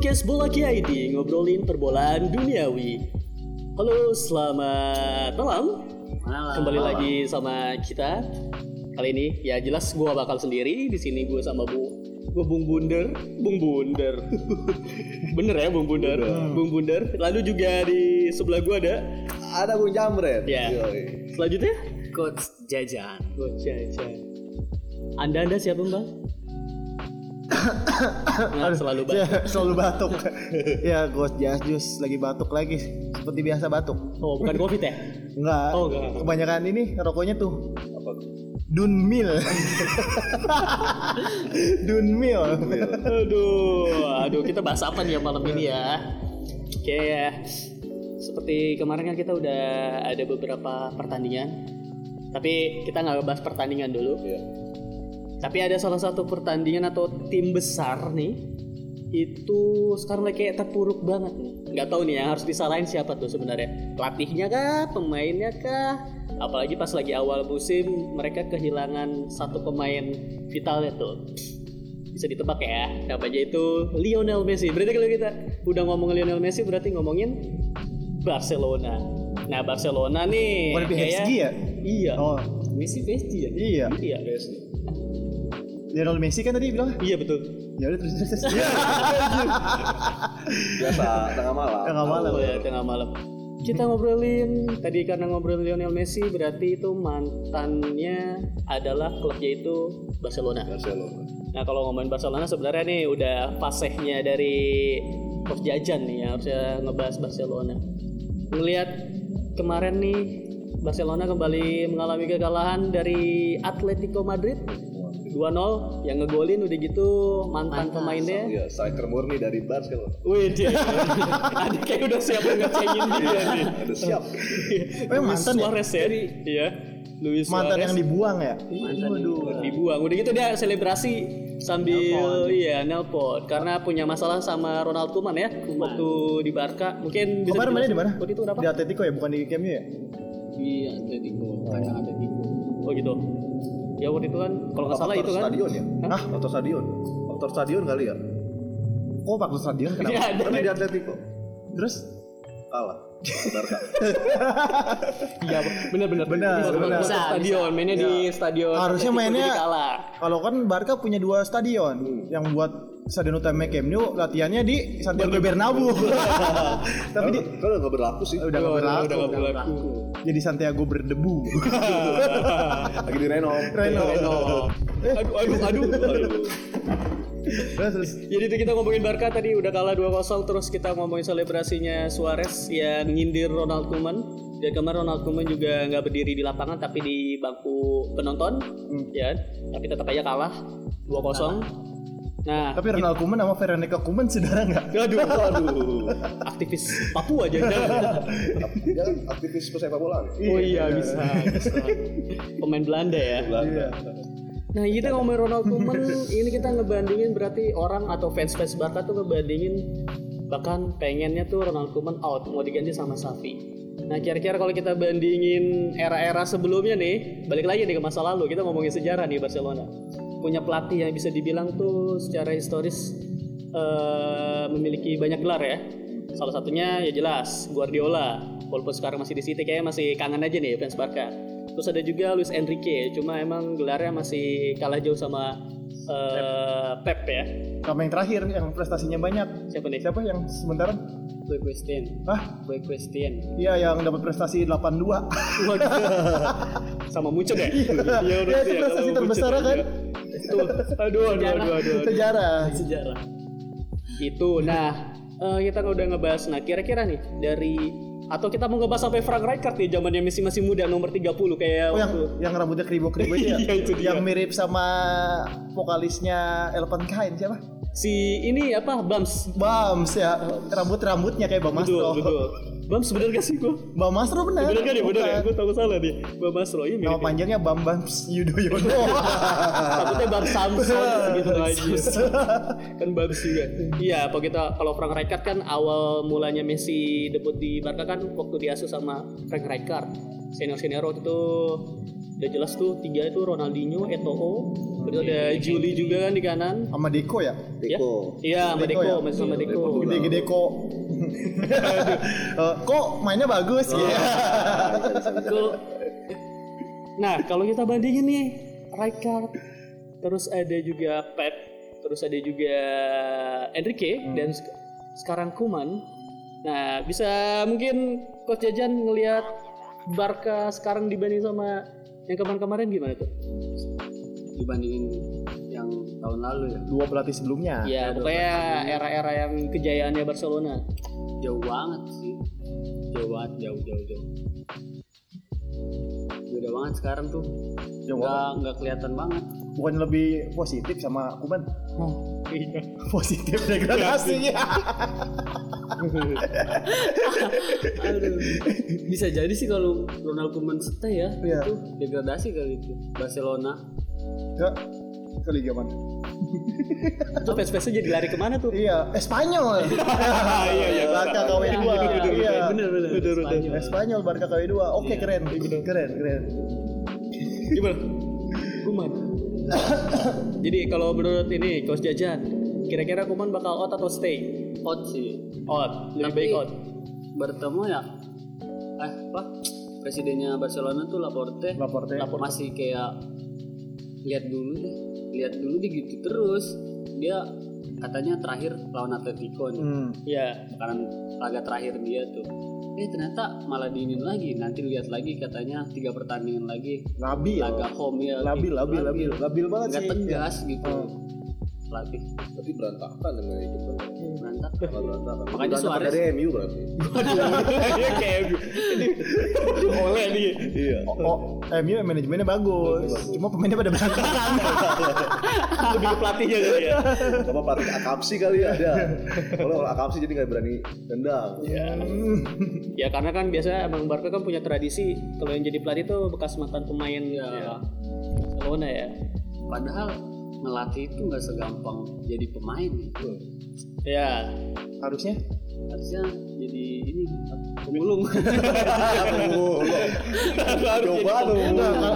podcast Bola KID ngobrolin perbolaan duniawi. Halo, selamat malam. Malam. Kembali lagi sama kita. Kali ini ya jelas gua bakal sendiri di sini gua sama Bu gua Bung Bunder, Bung Bunder. Bener ya Bung Bunder, Bung Bunder. Lalu juga di sebelah gua ada Ada Bung Jamret. ya. Yoi. Selanjutnya Coach Jajan. Coach Caca. Anda Anda siapa Bang? Nah, selalu Ya, baik. selalu batuk. ya, Ghost Jus lagi batuk lagi. Seperti biasa batuk. Oh, bukan covid ya? Enggak. Oh, enggak. Kebanyakan ini rokoknya tuh Apa tuh? Dunmil. Dunmil. Aduh, aduh kita bahas apa nih ya malam ini ya? Oke ya, seperti kemarin kan kita udah ada beberapa pertandingan, tapi kita nggak bahas pertandingan dulu. Iya. Tapi ada salah satu pertandingan atau tim besar nih, itu sekarang lagi kayak terpuruk banget nih. Nggak tahu nih yang harus disalahin siapa tuh sebenarnya, pelatihnya kah, pemainnya kah? Apalagi pas lagi awal musim mereka kehilangan satu pemain vitalnya tuh. Bisa ditebak ya namanya itu? Lionel Messi. Berarti kalau kita udah ngomong Lionel Messi berarti ngomongin Barcelona. Nah Barcelona nih Bukan kayak- PSG ya? iya. Oh, Messi PSG ya? Iya. iya Lionel Messi kan tadi bilang. iya betul Ya udah terus terus. terus. Biasa tengah malam. Tengah malam. oh ya tengah malam kita ngobrolin tadi karena ngobrolin Lionel Messi berarti itu mantannya adalah klubnya itu Barcelona Barcelona. Nah kalau ngomongin Barcelona sebenarnya nih udah fasenya dari Coach Jajan nih ya harusnya ngebahas Barcelona. Ngelihat kemarin nih Barcelona kembali mengalami kekalahan dari Atletico Madrid 2-0 yang ngegolin udah gitu mantan pemainnya. Iya, striker murni dari Barcelona. Wih dia, ada kayak udah siap ngecengin dia nih. Ada siap. Oh, yang Luis mantan ya? Suarez ya? Iya. Luis Mantan Suarez yang dibuang ya? mantan dibuang udah gitu dia selebrasi sambil iya nelpon karena punya masalah sama Ronald Koeman ya waktu di Barca mungkin bisa Kemarin mainnya di mana? waktu itu Di Atletico ya, bukan di Camp Nou ya? Iya, Atletico. Kacang Atletico. oh gitu ya waktu itu kan kalau nggak salah Faktor itu kan stadion ya? Hah? Faktor stadion. Faktor stadion kali ya? Kok Pak Stadion kenapa? Ada. Pernah di Atletico. Terus Kalah. Iya benar-benar Benar, Bisa, benar. stadion mainnya di stadion Harusnya mainnya- kalau kan Barca punya dua stadion yang buat stadion utama Camp Nou latihannya di Santiago Bernabeu. Tapi di, Kalau nggak berlaku sih. udah nggak berlaku. udah nggak berlaku Jadi Santiago berdebu. Lagi di Reno. Reno. aduh aduh aduh, aduh. Terus, terus. Jadi itu kita ngomongin Barca tadi udah kalah 2-0 terus kita ngomongin selebrasinya Suarez yang nyindir Ronald Koeman. Dan kemarin Ronald Koeman juga nggak berdiri di lapangan tapi di bangku penonton, ya. Tapi tetap aja kalah 2-0. Nah, Tapi Ronald Koeman sama Veronica Koeman saudara nggak? aduh, aduh, aktivis Papua aja. Dia kan aktivis pesepak bola. oh iya bisa, bisa. Pemain Belanda ya. Belanda. Nah kita ngomongin Ronald Koeman ini kita ngebandingin berarti orang atau fans fans Barca tuh ngebandingin bahkan pengennya tuh Ronald Koeman out mau diganti sama Safi. Nah kira-kira kalau kita bandingin era-era sebelumnya nih balik lagi nih ke masa lalu kita ngomongin sejarah nih Barcelona punya pelatih yang bisa dibilang tuh secara historis eh, memiliki banyak gelar ya. Salah satunya ya jelas Guardiola. Walaupun sekarang masih di City kayaknya masih kangen aja nih fans Barca. Terus ada juga Luis Enrique, cuma emang gelarnya masih kalah jauh sama eh, Pep ya. Sama yang terakhir yang prestasinya banyak. Siapa nih? Siapa yang sementara? Boy Christian. Hah? Boy Christian. Iya yang dapat prestasi 82. Waduh. sama Munchen ya? Iya Ya, itu prestasi terbesar kan? Itu aduh aduh aduh aduh. Sejarah. sejarah. Itu. Nah, eh, kita udah ngebahas. Nah, kira-kira nih dari atau kita mau ngebahas sampai Frank Rijkaard nih zamannya Messi masih muda nomor 30 kayak Oh yang waktu yang rambutnya kribo-kribo itu ya? Iya. Yang mirip sama vokalisnya Elephant Kain siapa? Si ini apa Bams. Bams ya, rambut-rambutnya kayak Bang Betul, Mastro. betul. Bams bener gak sih gua? Bang Mastro benar. Bener kan ya? Bener ya? Gue tahu salah nih. Bam Masro ini Nama panjangnya Bam Bams Yudhoyono. Takutnya Bam Samson gitu aja. kan Bams juga. Iya, kalau kita kalau Frank Rijkaard kan awal mulanya Messi debut di Barca kan waktu diasuh sama Frank Rijkaard. Senior senior waktu itu udah jelas tuh tiga itu Ronaldinho, Eto'o, terus ada Juli juga kan di kanan. Sama Deko ya? Deko. Iya, sama Deko Deko, ya? masih sama Deko. Gede-gede kok. Eh, kok mainnya bagus ya? Kalau- Nah, kalau kita bandingin nih Rijkaard, terus ada juga Pep, terus ada juga Enrique dan sek- sekarang Kuman. Nah, bisa mungkin Coach Jajan ngelihat Barca sekarang dibanding sama yang kemarin-kemarin gimana tuh? dibandingin yang tahun lalu ya? Dua pelatih sebelumnya. Ya, pokoknya era-era yang kejayaannya Barcelona. jauh banget sih. Jauh banget jauh jauh jauh. Beda banget sekarang tuh. Jauh nggak nggak kelihatan banget Bukan lebih positif sama Kuman? Oh, iya. Positif degradasinya. Aduh. bisa jadi sih kalau Ronald Koeman stay ya Iya. itu degradasi kali itu Barcelona Ke ke Liga mana? Itu fans-fansnya jadi lari ke mana tuh? Iya, Espanyol. Iya, iya. Barca KW 2. Iya. bener bener Spanyol. Espanyol Barca KW 2. Oke, keren. Keren, keren. Gimana? Kuman. Jadi kalau menurut ini Coach Jajan, kira-kira Kuman bakal out atau stay? out sih. Out, lebih baik out. bertemu ya eh apa? Presidennya Barcelona tuh Laporte. Laporte. masih kayak lihat dulu deh. Lihat dulu deh gitu terus. Dia katanya terakhir lawan Atletico nih. Hmm. Ya, karena laga terakhir dia tuh eh ternyata malah diinin lagi nanti lihat lagi katanya tiga pertandingan lagi Labil. laga home ya Labil, labil, labil. Labil banget nggak sih. Oh. tegas gitu pelatih Berarti berantakan dengan itu kan. Berantakan. Makanya Suarez- dari MU berarti. Dia kayak oleh nih. Iya. Oh, oh, MU manajemennya bagus. Cuma pemainnya pada berantakan. Lebih ke pelatihnya kali ya. Sama pelatih Akapsi kali ya ada. Kalau Akapsi jadi nggak berani tendang. Ya. ya karena kan biasa emang Barca kan punya tradisi kalau yang jadi pelatih tuh bekas mantan pemain ya. Barcelona ya. padahal ngelatih itu nggak segampang jadi pemain Ya. Harusnya? Harusnya jadi ini pemulung. Coba tuh.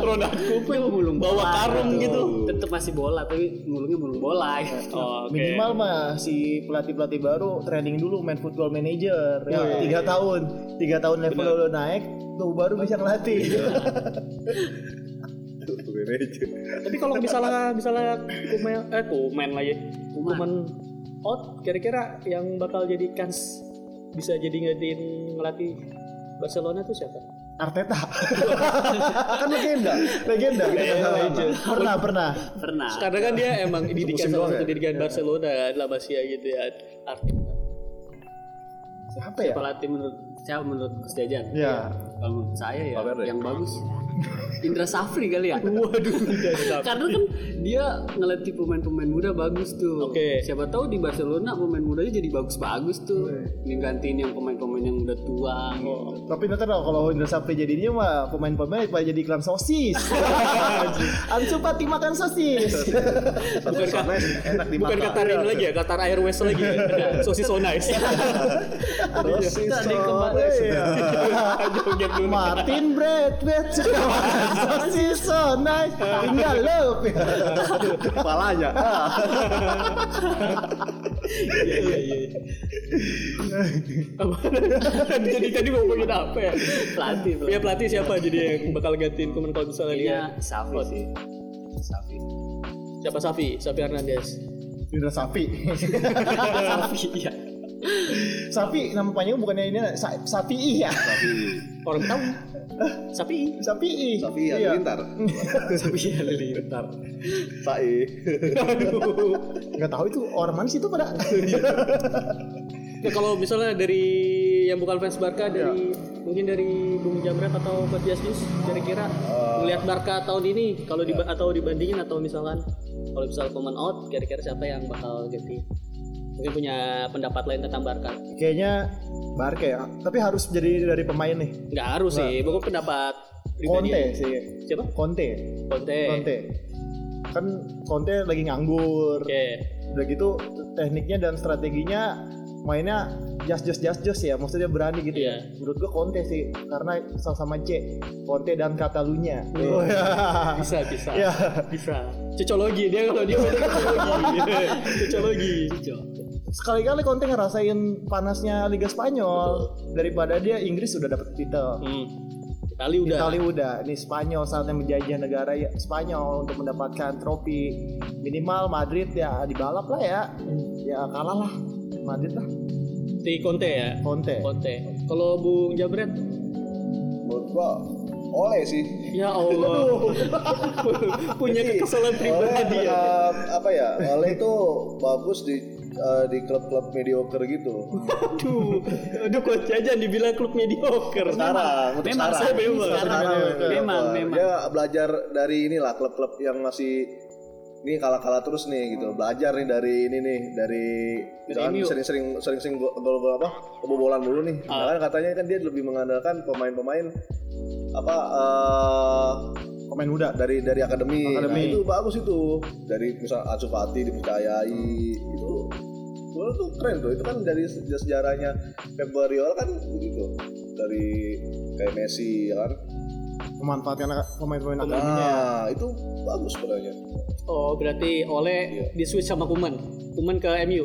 Ronald Koeman pemulung. Bawa karung gitu. tetap masih bola tapi mulungnya mulung bola. Oh, oke. minimal mah si pelatih pelatih baru training dulu main football manager. Ya tiga tahun. Tiga tahun level lo naik tuh baru bisa ngelatih. Tapi kalau misalnya misalnya Kuman eh Kuman lah ya. Kuman out kira-kira yang bakal jadi kans bisa jadi ngadain ngelatih Barcelona tuh siapa? Arteta Kan legenda. legenda legend. pernah pernah pernah Karena kan dia emang didikan salah satu ya? didikan Barcelona lah Masia gitu ya. Arteta. siapa ya pelatih menurut siapa menurut Jajan ya kalau menurut saya ya Valverde. yang bagus Indra Safri kali ya waduh karena kan dia ngelatih pemain-pemain muda bagus tuh Oke. siapa tahu di Barcelona pemain mudanya jadi bagus-bagus tuh menggantiin yang pemain-pemain yang udah tua gitu. tapi nanti kalau kalau Indra Sapri jadinya mah pemain-pemain pada jadi iklan sosis Ansu Fati makan sosis Satu sana enak dimakan. Bukan Qatar ini lagi ya, Qatar Airways lagi ya. Sosis so nice. Sosis Ada yang so- kemarin. Iya. Joget dulu. Martin makan sosis so nice tinggal love Kepalanya. Iya iya iya. Jadi tadi mau ngomongin apa ya? pelatih Ya pelatih siapa jadi yang bakal gantiin Kuman kalau misalnya dia kayaknya Safi sih Safi siapa Safi? Safi Hernandez. Indra Sapi Safi iya Sapi nama panjang bukannya ini Sa Sapi ya Orang tahu. Sapi. Sapi Tapi ya Iya. pintar. Sapi halilintar. Sai. nggak tahu itu orang mana sih itu pada Ya, kalau misalnya dari yang bukan fans Barca dari mungkin dari Bung Jamret atau Coach Jasmus kira-kira melihat Barca tahun ini kalau diba- atau dibandingin atau misalkan kalau misal Koeman out kira-kira siapa yang bakal ganti mungkin punya pendapat lain tentang Barca? Kayaknya Barca ya. Tapi harus jadi dari pemain nih. Nggak harus sih bukan pendapat pribadi. Conte aja. sih. Siapa? Conte. Conte. Conte. Kan Conte lagi nganggur. Oke. Udah gitu tekniknya dan strateginya mainnya just just just just ya. Maksudnya berani gitu ya. Iya. menurut gua Conte sih karena sama-sama C. Conte dan Catalunya. Oh, ya. bisa bisa. Ya. bisa. Cocologi dia kalau dia cocologi. Cocologi sekali-kali Conte ngerasain panasnya Liga Spanyol daripada dia Inggris sudah dapat titel. Hmm. Itali udah. Itali udah. Ini Spanyol saatnya menjajah negara ya Spanyol untuk mendapatkan trofi. Minimal Madrid ya dibalap lah ya. Ya kalah lah. Madrid lah. Di Conte ya? Conte. Conte. Kalau Bung Jabret? Menurut gua oleh sih. ya Allah. Punya kekesalan pribadi Oleh, ya eh, apa ya? Oleh itu bagus di eh, di klub-klub mediocre gitu. aduh aduh coach jangan dibilang klub mediocre Sekarang, untuk memang sekarang. saya memang. Sekarang, Memang, memang. memang. Dia belajar dari inilah klub-klub yang masih ini kalah-kalah terus nih gitu. Belajar nih dari ini nih dari sering-sering sering-sering gol gol apa? kebobolan dulu nih. Ah. Nah, kan katanya kan dia lebih mengandalkan pemain-pemain apa eh pemain muda dari dari akademi. Akademi. Nah, itu bagus itu. Dari misal Ansu Fati dipercayai itu Menurut tuh keren tuh. Itu kan dari sejarah sejarahnya Pep Guardiola kan begitu. Dari kayak Messi ya kan. memanfaatkan pemain-pemain akademinya ya. Nah, itu bagus sebenarnya. oh berarti oleh Iya. di switch sama Kuman Kuman ke MU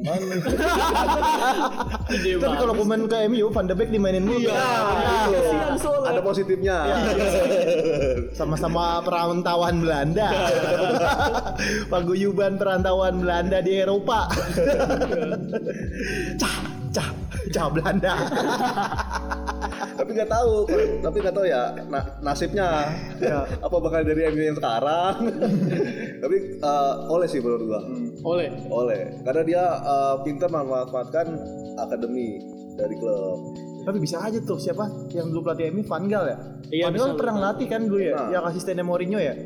Cuman Ide Tapi kalau pemain ke MU Van de Beek dimainin mulu. Iya, soalnya. ada positifnya. sama-sama perantauan Belanda. Paguyuban perantauan Belanda di Eropa. cah, cah, cah Belanda. tapi nggak tahu, tapi nggak tahu ya na- nasibnya. Ya. Apa bakal dari MU yang sekarang? tapi eh, oleh sih menurut gua. oleh Oleh, karena dia eh, pintar memanfaatkan akademi dari klub. Tapi bisa aja tuh siapa yang dulu pelatih MU Van Gaal ya? Iya, Van Gaal pernah ngelatih kan dulu ya, Nah. yang asistennya Mourinho ya.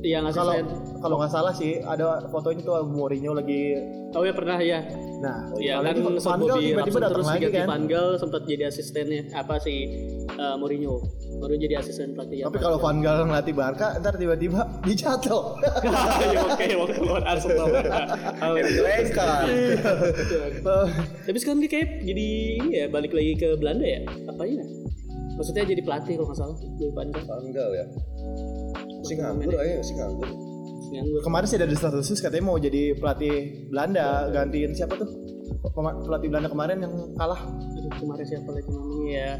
Yang Kalau asisten kalau nggak salah sih ada fotonya tuh Mourinho lagi. oh ya pernah ya Nah, Iya kali kan itu sempat Van Gaal tiba-tiba datang terus lagi kan. Van Gaal sempat jadi asistennya apa sih eh, Mourinho. Mourinho jadi asisten pelatih Tapi kalau Van Gaal ngelatih Barca, ntar tiba-tiba dijatuh. ya oke waktu lawan Arsenal. Dijelekkan. tapi sekarang dia kayak jadi ini ya balik lagi ke Belanda ya? Apa ya maksudnya jadi pelatih kalau nggak salah di Gaal Tanggal ya. Si nganggur aja, si nganggur. nganggur Kemarin sih ada di status katanya mau jadi pelatih Belanda, gantiin siapa tuh? Pema- Pelatih Belanda kemarin yang kalah Aduh, kemarin siapa lagi namanya ya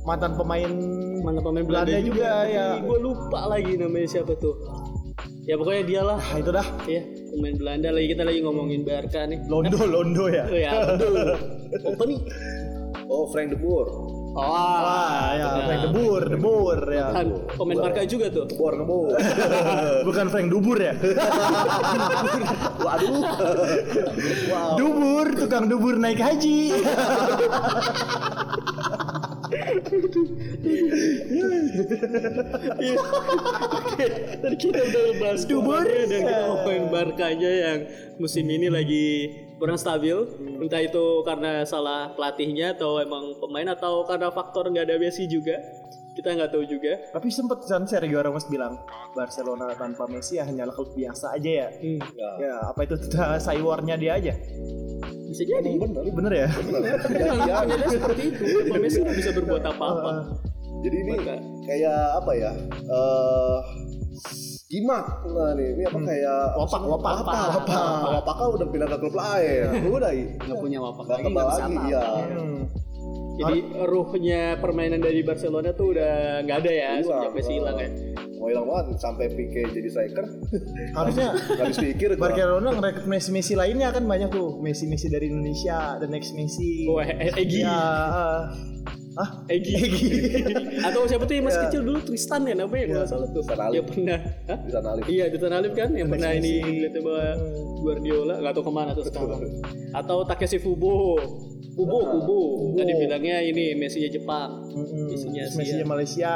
mantan pemain mana pemain Belanda, Belanda juga, ya. gue lupa lagi namanya siapa tuh ya pokoknya dia lah Nah, itu dah ya pemain Belanda lagi kita lagi ngomongin Barca nih Londo Londo ya. Oh ya betul apa nih Oh, Frank de Boer. Oh Wah, ya. Frank Debur, Debur ya. Kan, pemain Barca juga tuh Boer ngebor. Bukan Frank Dubur ya. Waduh. wow. Dubur, tukang dubur naik haji. Oke, tadi kita udah bahas Dubur. Dan kita ngomongin Barkanya yang musim ini lagi kurang stabil. Entah itu karena salah pelatihnya atau emang pemain atau karena faktor nggak ada Messi juga. Kita nggak tahu juga. Tapi sempet kan Sergio Ramos bilang Barcelona tanpa Messi ya hanyalah klub biasa aja ya. Ya. Ya, apa itu cywarnya dia aja? Bisa jadi. Bener. Bener ya? Emang kenyataannya seperti itu. Messi nggak bisa berbuat apa-apa. Jadi ini Barca. kayak apa ya? Eh Gimak nah nih, ini apa kayak Wapak, wapak, wapak, wapak. kan udah pindah ke klub lain, udah nggak punya wapak nggak lagi nggak bisa lagi, iya. Hmm. Jadi ruhnya permainan dari Barcelona tuh udah nggak ada ya Hilang, sejak Messi hilang ya. Mau hilang banget sampai Pique jadi striker, Harusnya nggak habis pikir. Barcelona ngerekrut Messi Messi lainnya kan banyak tuh Messi Messi dari Indonesia the next Messi Oh, E- Egi. ya eh. ah Egi. Atau siapa tuh yang masih Ya. kecil dulu Tristan ya namanya kalau nggak salah tuh. Tristan Alif. Dia pernah. Hah? Bisa nalih. Iya, Tristan Alif kan yang pernah ini ngeliatnya bawa Guardiola nggak tahu ke mana tuh sekarang. Atau Takeshi Fubo. Kubo, Kubo. Tadi bilangnya ini Messi Jepang. Messinya Terus Messi Asia. Malaysia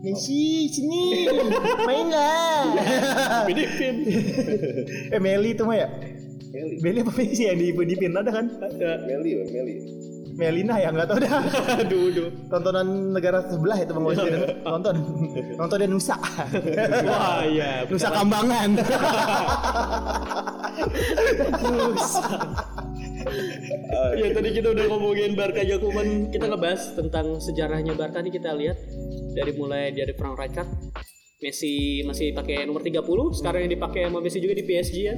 Messi sini main lah Filipin. eh Meli itu mah ya Meli, Meli apa Messi yang di di Pin ada kan Ada. Meli, Meli. Melina ya nggak tahu dah. Aduh, aduh. tontonan negara sebelah itu bang Wajid nonton nonton dia Nusa. Wah, iya. Nusa Kambangan. Ya tadi kita udah ngomongin Barca aja cuman kita ngebahas tentang sejarahnya Barca nih kita lihat. Dari mulai dari Frank Rijkaard Messi masih pakai nomor 30 sekarang yang dipakai sama Messi juga di PSG ya.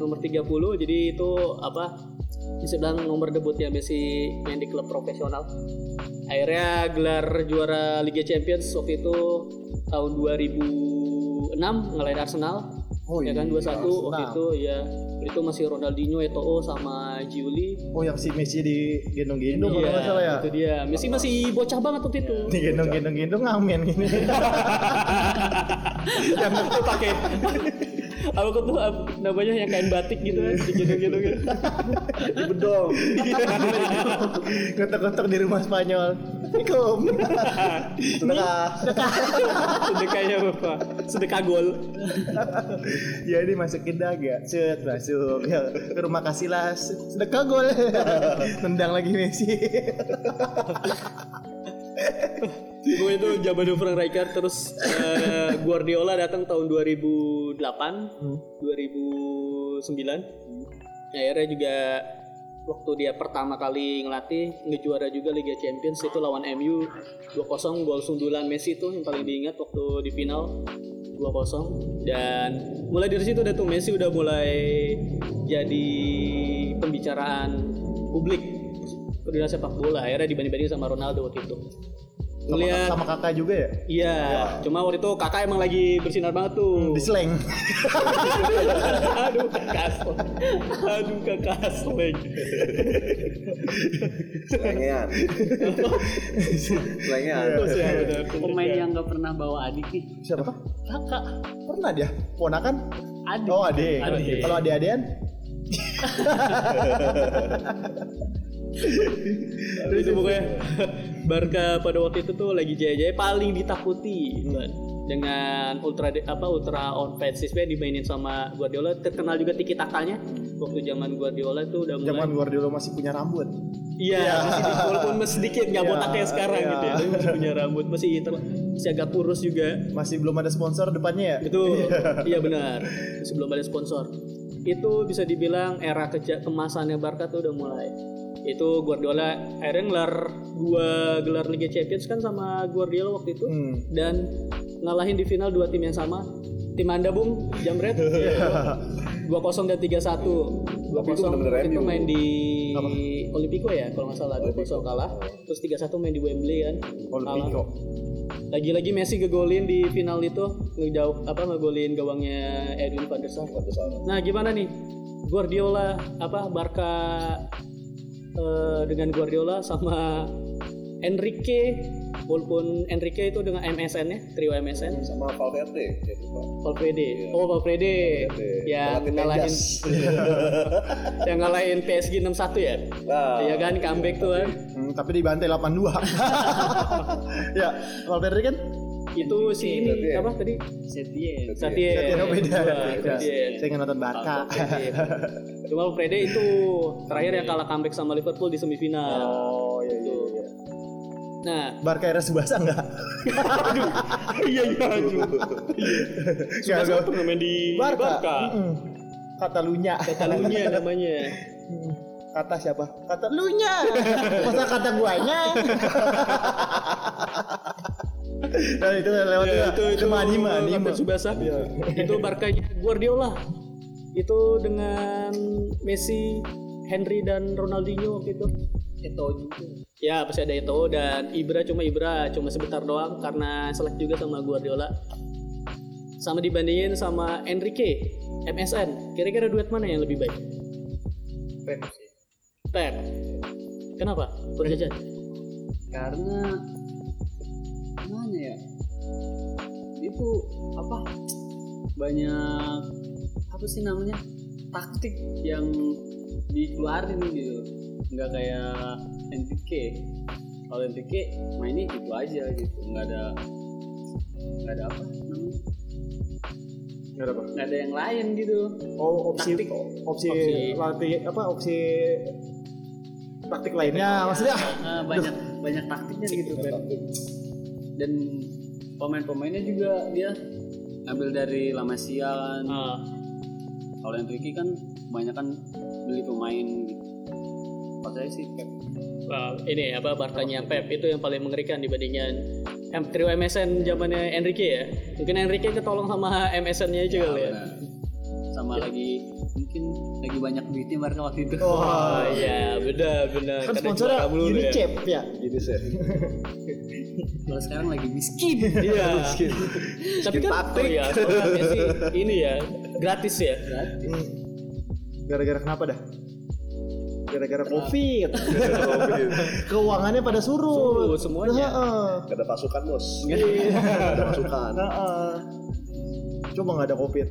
Nomor 30 jadi itu apa bisa bilang nomor debutnya Messi main di klub profesional akhirnya gelar juara Liga Champions waktu itu tahun 2006 ngalahin Arsenal Oh ya kan 21 waktu itu ya itu masih Ronaldinho, Eto'o sama Giuli Oh yang si Messi di gendong-gendong kalau Iya, nggak salah ya. itu dia. Messi masih bocah banget waktu itu. Di gendong-gendong-gendong ngamen gini. yang itu pakai apa tuh namanya yang kain batik gitu kan gitu-gitu gitu. Di bedong. Gotok-gotok di rumah Spanyol. Assalamualaikum. Sedekah. Sedekahnya apa? Sedekah gol. ya ini masukin daga. Set masuk. Ya, ke rumah Kasilas. Sedekah gol. Tendang lagi Messi. Gue itu zaman Frank Rijkaard terus eh, Guardiola datang tahun 2008, 2009. Akhirnya juga waktu dia pertama kali ngelatih ngejuara juga Liga Champions itu lawan MU 2-0 gol sundulan Messi itu yang paling diingat waktu di final 2-0 dan mulai dari situ udah tuh Messi udah mulai jadi pembicaraan publik dunia sepak bola akhirnya dibanding-bandingin sama Ronaldo waktu itu Sama, sama kakak juga ya? iya cuma waktu itu kakak emang lagi bersinar banget tuh Di slang. aduh kakak slang. aduh kakak slang. Ya, benar. Pemain yang nggak pernah bawa adik nih. Siapa? Kakak. Pernah dia? Ponakan? Adik. Oh adik. Adik. Kalau adik-adian? itu pokoknya Barca pada waktu itu tuh lagi jaya-jaya paling ditakuti dengan ultra apa ultra offensive dimainin sama Guardiola terkenal juga tiki takanya waktu zaman Guardiola tuh udah mulai Zaman Guardiola masih punya rambut. Iya, masih di, walaupun masih sedikit nggak Iya, botak kayak sekarang iya. gitu ya. Tapi masih punya rambut, masih ter- masih agak kurus juga. Masih belum ada sponsor depannya ya? Betul. iya benar. Masih belum ada sponsor. Itu bisa dibilang era keja kemasannya Barca tuh udah mulai. Itu Guardiola akhirnya ngelar dua gelar Liga Champions kan sama Guardiola waktu itu Hmm. dan ngalahin di final dua tim yang sama. Tim Anda Bung, Jamret. 2-0 dan 3-1. 2-0 Tapi itu bener-bener itu main di Olimpico ya kalau nggak salah 2-0 kalah. Terus 3-1 main di Wembley kan. Olympico. Lagi-lagi Messi ngegolin di final itu ngejauh apa ngegolin gawangnya Edwin van der Sar. Nah, gimana nih? Guardiola apa Barca eh, dengan Guardiola sama Enrique walaupun Enrique itu dengan MSN ya, trio MSN. Sama Valverde. Ya. Valverde. Oh, Valverde. Yang Pelatih ngalahin Menjas. yang ngalahin PSG 6-1 ya. Nah, Iya kan comeback tuh kan. Hmm, tapi dibantai 82. ya, Valverde kan? Itu si ini Setien. apa tadi? Setien. Setien. Setien oh, beda. Saya nggak nonton Barca. Cuma Valverde itu terakhir yang kalah comeback sama Liverpool di semifinal. Oh iya iya. iya. Nah, Barca era Subasa enggak? iya iya aduh. Nggak, satu main di Barca. Barca. Katalunya. Katalunya namanya. Kata siapa? Kata lunya. Masa kata guanya? nah, itu lewat Ya, itu, itu anime, anime. Kapten Subasa. itu Barkanya Guardiola. Itu dengan Messi, Henry dan Ronaldinho waktu itu. Eto'o juga. Ya pasti ada Eto'o dan Ibra cuma Ibra cuma sebentar doang karena selek juga sama Guardiola. Sama dibandingin sama Enrique, MSN. Kira-kira duet mana yang lebih baik? Pep sih. Pep. Kenapa? Berjajan. Karena Itu apa? Banyak apa sih namanya? Taktik yang dikeluarin gitu. Nggak kayak Enrique. Kalau Enrique mainnya gitu aja gitu. Nggak ada nggak ada apa namanya? Nggak ada apa? Nggak ada yang lain gitu. Oh, opsi Taktik. opsi, Opsi. latih apa opsi taktik lainnya maksudnya Nah, banyak banyak taktiknya gitu Pep. dan pemain-pemainnya juga dia ngambil dari La Masia kan Ah, kalau Enrique kan banyak kan beli pemain gitu saya sih Pep. Wah, ini apa Barkanya Pep itu yang paling mengerikan dibandingkan M trio MSN zamannya Enrique ya. Mungkin Enrique ketolong sama MSN-nya kali ya. Benar. Sama lagi duitnya Barca waktu itu. Oh iya, benar benar. kan sponsornya mulu ya. Unicef ya Gini sih. Kalau sekarang lagi miskin. Iya. Tapi kan taktik. oh iya, soalnya sih ini ya gratis ya. Hmm. gara-gara kenapa dah gara-gara covid keuangannya pada surut Surut semuanya. Heeh. Gak ada pasukan bos. Iya. Gak ada pasukan. Heeh. Coba nggak ada covid.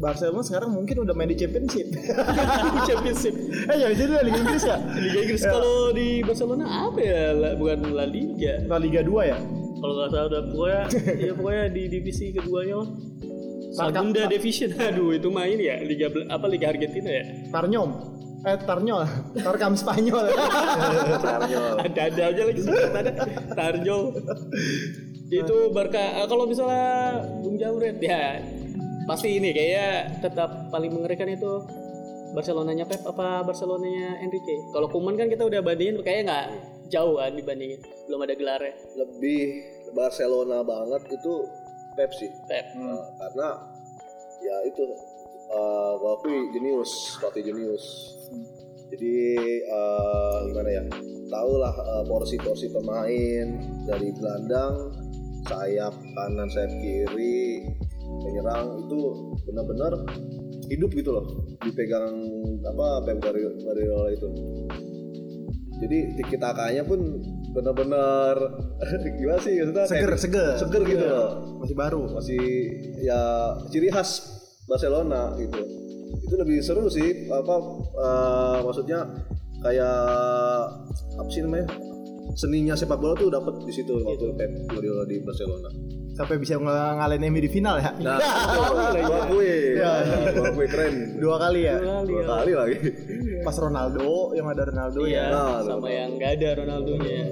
Barcelona sekarang mungkin udah main di championship. Championship eh ya itu Liga Inggris ya? Liga Inggris kalau di Barcelona apa ya? La- bukan La Liga. La Liga 2 ya? Kalau nggak salah udah pokoknya ya pokoknya di divisi keduanya lah. Tarkam- Segunda Division. Aduh, itu main ya Liga apa Liga Argentina ya? Tarnyom. Eh Tarnyol. Tarkam Spanyol. Tarnyol. Ada-ada aja lagi singkat ada Tarjo. Itu Barca eh, kalau misalnya Bung Jamret ya pasti ini kayaknya tetap paling mengerikan itu Barcelonanya Pep apa Barcelonanya Enrique. Kalau Kuman kan kita udah bandingin kayaknya nggak jauh kan dibandingin belum ada gelarnya Lebih Barcelona banget itu Pepsi. Pep. Nah, karena ya itu uh, jenius, pelatih jenius. Jadi eh, gimana ya? Tahu lah eh, porsi-porsi pemain dari gelandang, sayap kanan, sayap kiri, penyerang itu benar-benar hidup gitu loh dipegang apa Pep Guardiola itu. Jadi tiki takanya pun benar-benar gimana sih maksudnya seger, kayak- seger. seger gitu Iya. loh Masih baru. masih ya ciri khas Barcelona gitu itu lebih seru sih apa eh, maksudnya kayak apa sih namanya seninya sepak bola tuh dapat di situ waktu Pep Guardiola di Barcelona Sampai bisa ng- ngalahin MU di final ya? nah gua akui gua akui keren Dua kali ya? dua kali lagi Pas Ronaldo, yang ada Ronaldo Iya, ya. Nah, sama yang nggak ada Ronaldonya.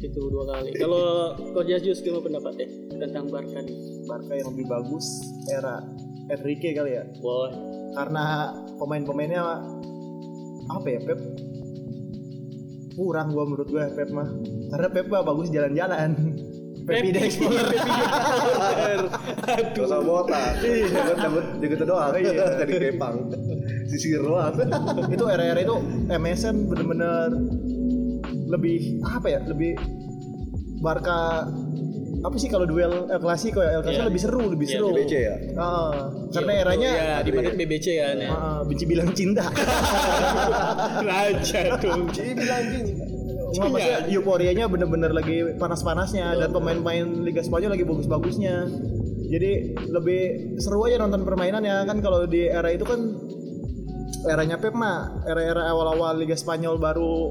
itu dua kali. Kalau Coach Jus gimana pendapatnya tentang Barca nih? Barca yang lebih bagus era Enrique kali ya. Wah, Karena pemain-pemainnya apa ya Pep kurang gua menurut gua Pep mah karena Pep mah bagus jalan-jalan Pep ide explorer Gak usah botak Jangan cabut Jaga doang. Jadi kepang. Sisir doang. Itu era-era itu MSN bener-bener lebih apa ya lebih Barca apa sih kalau duel El Clasico ya? El Clasico Iya. lebih seru lebih Iya, seru. BBC ya? Ah, karena Iya, eranya ya di Madrid BBC kan ya. ah, benci bilang cinta. Raja dong. Jadi bilang Nggak, maksudnya euforianya bener-bener lagi panas-panasnya dan pemain-pemain Liga Spanyol lagi bagus-bagusnya. Jadi lebih seru aja nonton permainan ya kan kalau di era itu kan eranya Pep mah era-era awal-awal Liga Spanyol baru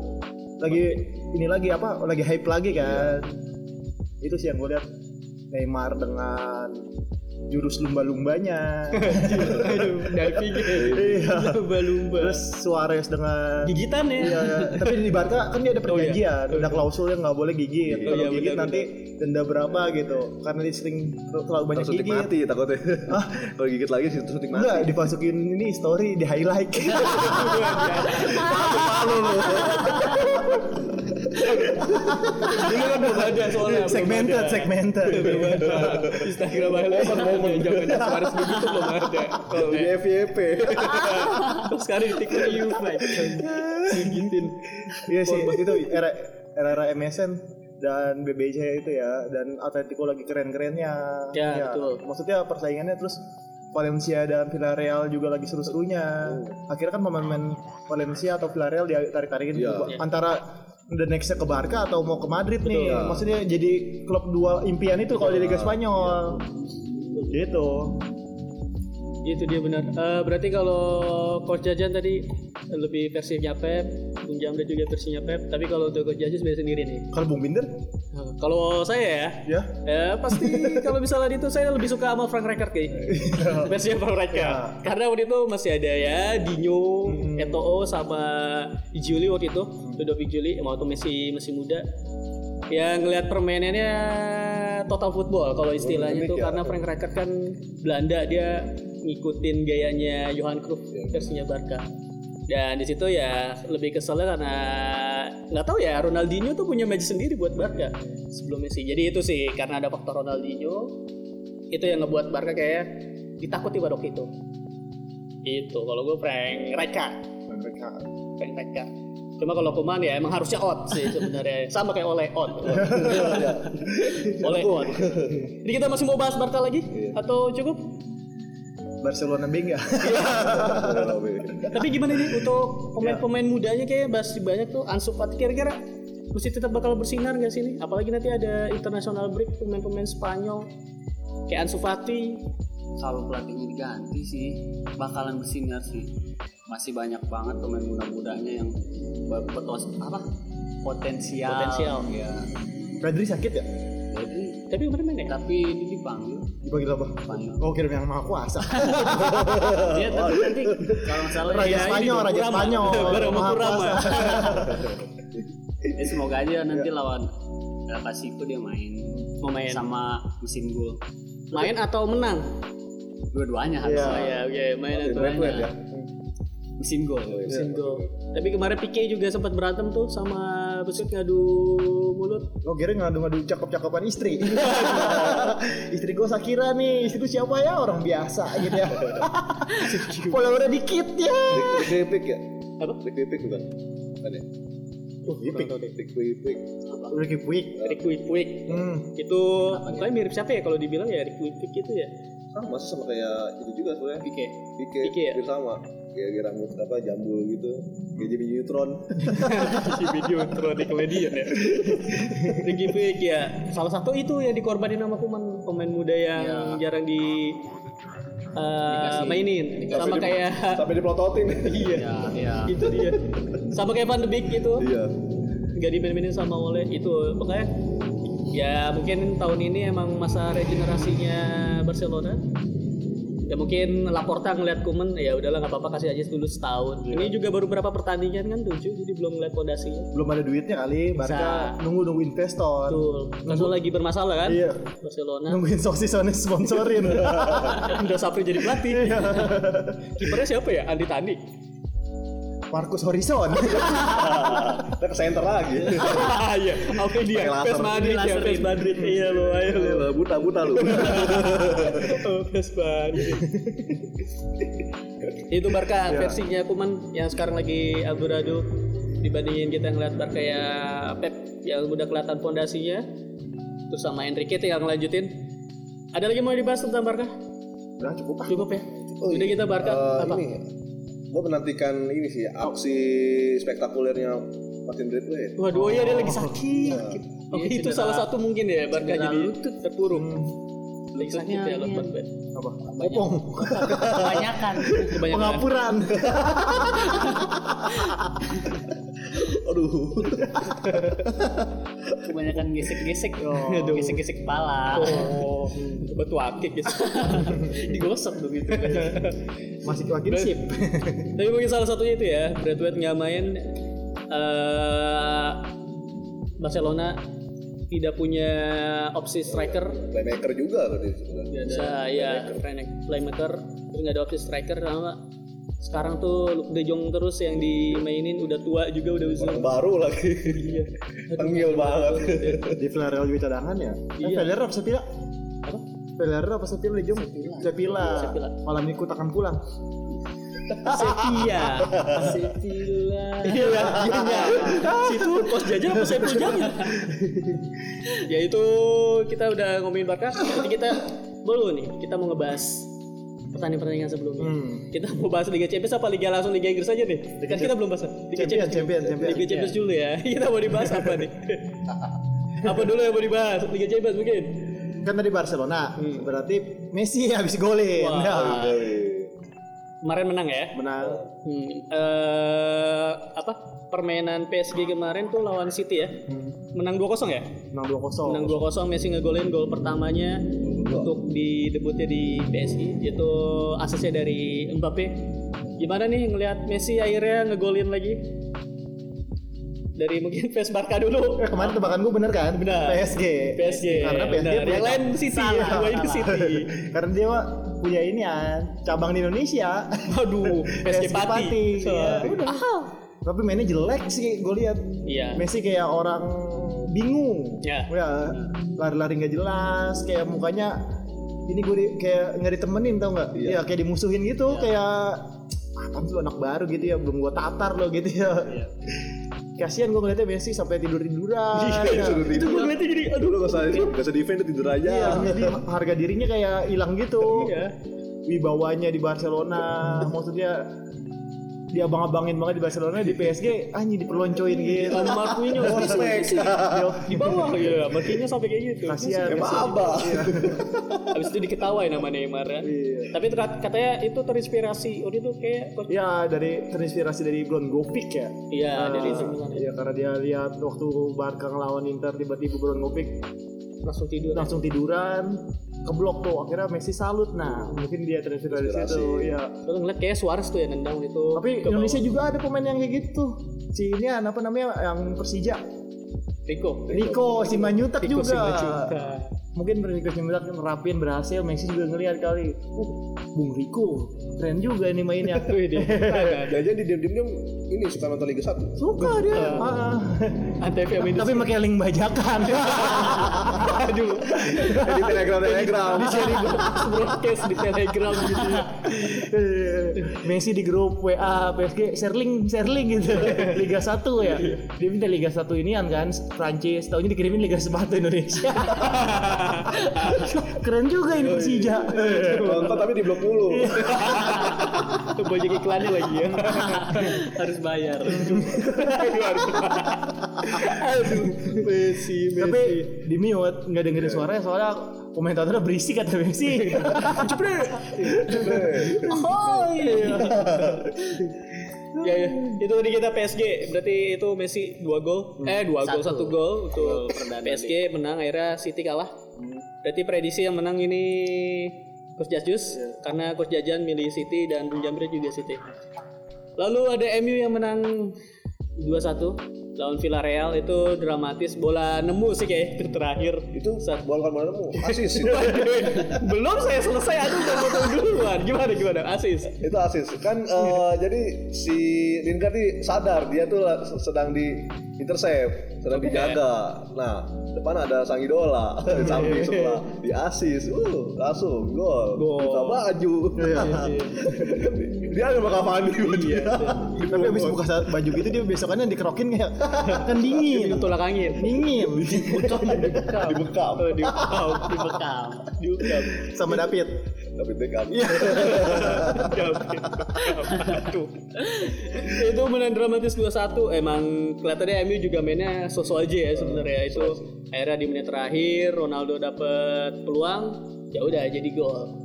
lagi ini lagi apa lagi hype lagi kan. Itu sih yang gue lihat Neymar dengan jurus lumba-lumbanya. Aduh, gitu. Iya. Lumba-lumba. Terus Suarez dengan Gigitan ya. Iya, tapi di Barca kan dia ada perjanjian, ada klausul yang nggak boleh gigit. Oh, Kalau iya, gigit benar, nanti denda berapa gitu. Karena dia sering terlalu banyak Suntik gigit. mati takutnya Kalau gigit lagi suntik mati Enggak, dimasukin ini story di highlight. Dulu kan belum ada soalnya. segmented, segmented. Belum ada. Instagram ngomong jangan Suarez begitu belum ada. Kalau Di FYP Terus sekarang di TikTok you like gigitin. Iya sih, itu era era MSN dan BBC itu ya dan Atletico lagi keren-kerennya. Ya, betul. Maksudnya persaingannya terus Valencia dan Villarreal juga lagi seru-serunya. Akhirnya kan pemain-pemain Valencia atau Villarreal ditarik-tarikin Iya. tuh, antara the nextnya ke Barca atau mau ke Madrid nih. Betul. Maksudnya jadi klub dua impian itu kalau di Liga Spanyol. Gitu. Itu dia benar. Eh, berarti kalau Coach Jajan tadi lebih versinya Pep, Bung Jamda juga versinya Pep. Tapi kalau untuk Coach Jajan sebenarnya sendiri nih. Kalau Bung Binder Kalau saya ya, ya ya pasti kalau misalnya itu saya lebih suka sama Frank Rijkaard kayaknya. Versinya Frank Rijkaard. Karena waktu itu masih ada ya Dino, Eto'o sama Ijuli waktu itu, Ludovic Ijuli waktu masih masih muda. Ya ngelihat permainannya total football kalau istilahnya itu ya. karena Frank Rijkaard kan Belanda dia ngikutin gayanya Johan Cruyff versinya Barca. Dan di situ ya lebih keselnya karena nggak tahu ya Ronaldinho tuh punya match sendiri buat Barca sebelum Messi. Jadi itu sih karena ada faktor Ronaldinho itu yang ngebuat Barca kayak ditakuti pada waktu itu. Itu kalau gue Frank Rijkaard, Frank Rijkaard. Cuma kalau Kuman ya emang harusnya out sih sebenarnya. Sama kayak oleh out. oleh out. Jadi kita masih mau bahas Barca lagi atau cukup? Barcelona B enggak? Tapi gimana nih untuk pemain-pemain mudanya kayak masih banyak tuh Ansu Fati kira-kira masih tetap bakal bersinar nggak sih nih? Apalagi nanti ada international break pemain-pemain Spanyol kayak Ansu Fati. kalau pelatihnya diganti sih bakalan bersinar sih masih banyak banget pemain muda-mudanya yang berpotos apa potensial Potensial. ya Pedri sakit ya? jadi Tapi kemarin main ya? tapi ini dipanggil Dipanggil apa? Spanyol Oh kirim yang maha kuasa. dia tapi nanti kalau nggak salah Raja ya, Spanyol, Raja. Spanyol. Maha kuasa. ya semoga aja nanti lawan El Clasico dia main Mau main. sama mesin gol Main atau menang? dua-duanya harus Iya. Oh ya, oke, main atau menang. ya. mesin gol Mesin gol. Tapi kemarin Pique juga sempat berantem tuh sama Busquets ngadu mulut. Oh kira ngadu-ngadu cakep-cakepan istri. istri gue Sakira nih, istri gue siapa ya? Orang biasa gitu ya. Followernya dikit ya. Rick Pipik ya? Apa? Rick Pipik bukan? Kan ya? Oh, Ipik. Rick. Ricky Puig. Rick Puig. Hmm. Itu kayak mirip siapa ya kalau dibilang ya Rick Puig itu ya. Sama sih sama kayak itu juga sebenarnya. Pique Pike, Pique ya? hampir sama. Kayak kayak rambut apa jambul gitu. Kayak jadi Neutron. di video intro di komedian ya. Ricky Puig ya. Salah satu itu yang dikorbanin sama Kuman pemain muda yang jarang di uh, Dikasih- mainin sama Sampai di- kayak sampai dipelototin. iya ya ya itu dia sama kayak Van de Beek gitu Iya. nggak dimainin sama oleh itu makanya ya mungkin tahun ini emang masa regenerasinya Barcelona ya mungkin Laporta ngeliat Kuman ya udahlah nggak apa-apa kasih aja dulu setahun. Ini juga baru berapa pertandingan kan tujuh jadi belum ngeliat fondasinya. Belum ada duitnya kali, Barca Bisa. nunggu-nunggu investor. betul. Kasus lagi bermasalah kan? Iya. Barcelona. Nungguin sosis sponsorin. udah Sapri jadi pelatih. Kipernya siapa ya? Andi Tani Marcus Horizon. Kita ke center lagi. iya oke dia. PES Madrid ya. PES Madrid iya lo ayo lo buta buta lu. Oh, PES Madrid itu Barca Ya. versinya Kuman yang sekarang lagi amburadul dibandingin kita ngeliat Barca ya Pep yang udah kelihatan fondasinya terus sama Enrique tinggal ngelanjutin ada lagi mau dibahas tentang Barca Udah cukup ah. cukup ya Oh, udah kita Barca Eh, apa Ini, gue menantikan ini sih aksi spektakulernya Martin Braithwaite. waduh oh iya dia lagi sakit oke Iya, itu salah satu mungkin ya Barca jadi lutut. terpuruk lagi sakit ya lutut ya. Apa? Kopong. kebanyakan kebanyakan Pengapuran. Aduh. kebanyakan gesek-gesek Aduh. gesek-gesek kepala oh batu akik ya digosok dong itu Masih makin sip. Tapi mungkin salah satunya itu ya, Braithwaite nggak main eh Barcelona tidak punya opsi striker Playmaker juga berarti sebenarnya. bisa ya playmaker, playmaker terus nggak ada opsi striker sama sekarang tuh Luke De Jong terus yang dimainin udah tua juga udah usia Orang baru lagi. iya Tengil banget. Di Villarreal juga cadangan ya. Eh, Iya. Villarreal apa Sevilla? apa Villarreal apa Sevilla di Jom? Sevilla. Sevilla. Malam ini akan pulang. Sevilla Sevilla iya iya situ kos jajan apa saya jajan ya itu kita udah ngomongin Barca nanti kita dulu nih kita mau ngebahas pertandingan-pertandingan sebelumnya. Hmm. kita mau bahas Liga Champions apa Liga langsung Liga Inggris aja nih kan kita belum bahas. Liga Champion, champion, champion. Liga Champions dulu ya. Kita mau dibahas apa nih? Apa dulu yang mau dibahas? Liga Champions mungkin? Kan tadi Barcelona, berarti Messi habis golin. Wah. Ya, kemarin menang ya? Menang. Hmm, eh, apa? Permainan PSG kemarin tuh lawan City ya. Menang 2-0 ya? Menang 2-0. menang 2-0 Messi ngegolin gol pertamanya untuk di debutnya di PSG itu asesnya dari Mbappe. Gimana nih ngelihat Messi akhirnya ngegolin lagi? Dari mungkin fans Barca dulu. Eh, kemarin tebakan gue bener kan? Benar. PSG. PSG Karena PSG punya yang lain City. Salah, dua ini salah. City. Karena dia punya ini ya cabang di Indonesia. Aduh, PSG Pati. So, Iya, udah. Tapi mainnya jelek sih gue lihat. Iya. Messi kayak orang bingung. Ya. Ya, lari-lari nggak jelas, kayak mukanya ini gue di- kayak nggak ditemenin tau nggak? Iya. Ya kayak dimusuhin gitu, kayak apa sih lu anak baru gitu ya, belum gue tatar lo gitu ya. Kasihan gue ngeliatnya Messi sampai tidur tiduran. Iya, suruh Itu gue tidur. ngeliatnya jadi aduh. Gak usah gak usah defend tidur aja. Iya, jadi harga dirinya kayak hilang gitu. Iya. Wibawanya di Barcelona, maksudnya dia abang-abangin banget di Barcelona di PSG anjing diperloncoin gitu. Sama Marquinhos Prospek. di bawah ya, Marquinhos sampai kayak gitu. Kasihan. Emang kasihan. apa? Habis itu diketawain sama Neymar. Iya. Tapi itu kat- katanya itu terinspirasi. Oh itu kayak Ya dari terinspirasi dari Bron Govic ya. Iya, Ah, dari Inter Milan. Iya karena dia lihat waktu Barca ngelawan Inter tiba-tiba Bron Govic langsung tidur. langsung tiduran keblok tuh akhirnya Messi salut nah mungkin dia terinspirasi dari situ ya Soalnya ngeliat kayak Suarez tuh ya nendang itu. tapi ke Indonesia bawah. juga ada pemain yang kayak gitu si ini apa namanya yang Persija Rico. Rico Simanjutak Rico juga Simanjuntak. Mungkin Rico Simanjutak ngerapin berhasil Messi juga ngelihat kali uh Bung Rico keren juga ini mainnya Wih, dia. Jajan di diam-diam ini suka nonton Liga 1. suka dia Ah. Antv yang tapi pakai link bajakan Aduh. Jadi telegram telegram. Di share broadcast di Telegram gitu. Messi di grup WA PSG share link share link gitu Liga 1 ya dia minta Liga 1 inian kan Prancis taunya dikirimin Liga Sepatu Indonesia keren juga ini Persija Nonton tapi di blok mulu. Banyak iklannya lagi ya. harus bayar. Aduh, harus Aduh, Messi, Messi. tapi di mute nggak dengerin suaranya soalnya komentatornya berisik kata Messi Oh iya. ya, ya, itu tadi kita PSG. Berarti itu Messi dua gol. Eh dua gol Satu. gol untuk PSG menang akhirnya City kalah. Berarti prediksi yang menang ini Coach Jajus karena Coach Jajan milih City dan Bung Jambret juga City. Lalu ada MU yang menang 2-1 lawan Villarreal itu dramatis bola nemu sih kayak terakhir. Itu Saat- bola kan mana nemu? Asis. Belum saya selesai aduh udah potong duluan. Gimana gimana? Asis. Itu asis. Kan eh, jadi si Lingard sadar dia tuh sedang di intercept sedang dijaga nah depan ada sang idola. Di samping sebelah di asis. Uh langsung gol. Gol. buka baju dia nggak bakal mandi dia tapi habis buka baju gitu dia besokannya dikerokin kayak kan dingin. Tolak angin. Dingin. Dibekam. Oh, dibekam. Dibekam. Dibekam. Sama David tapi Beckham Aduh. itu menang dramatis 2-1 emang kelihatannya MU juga mainnya sosok aja ya sebenarnya. Itu akhirnya di menit terakhir Ronaldo dapet peluang ya udah jadi gol.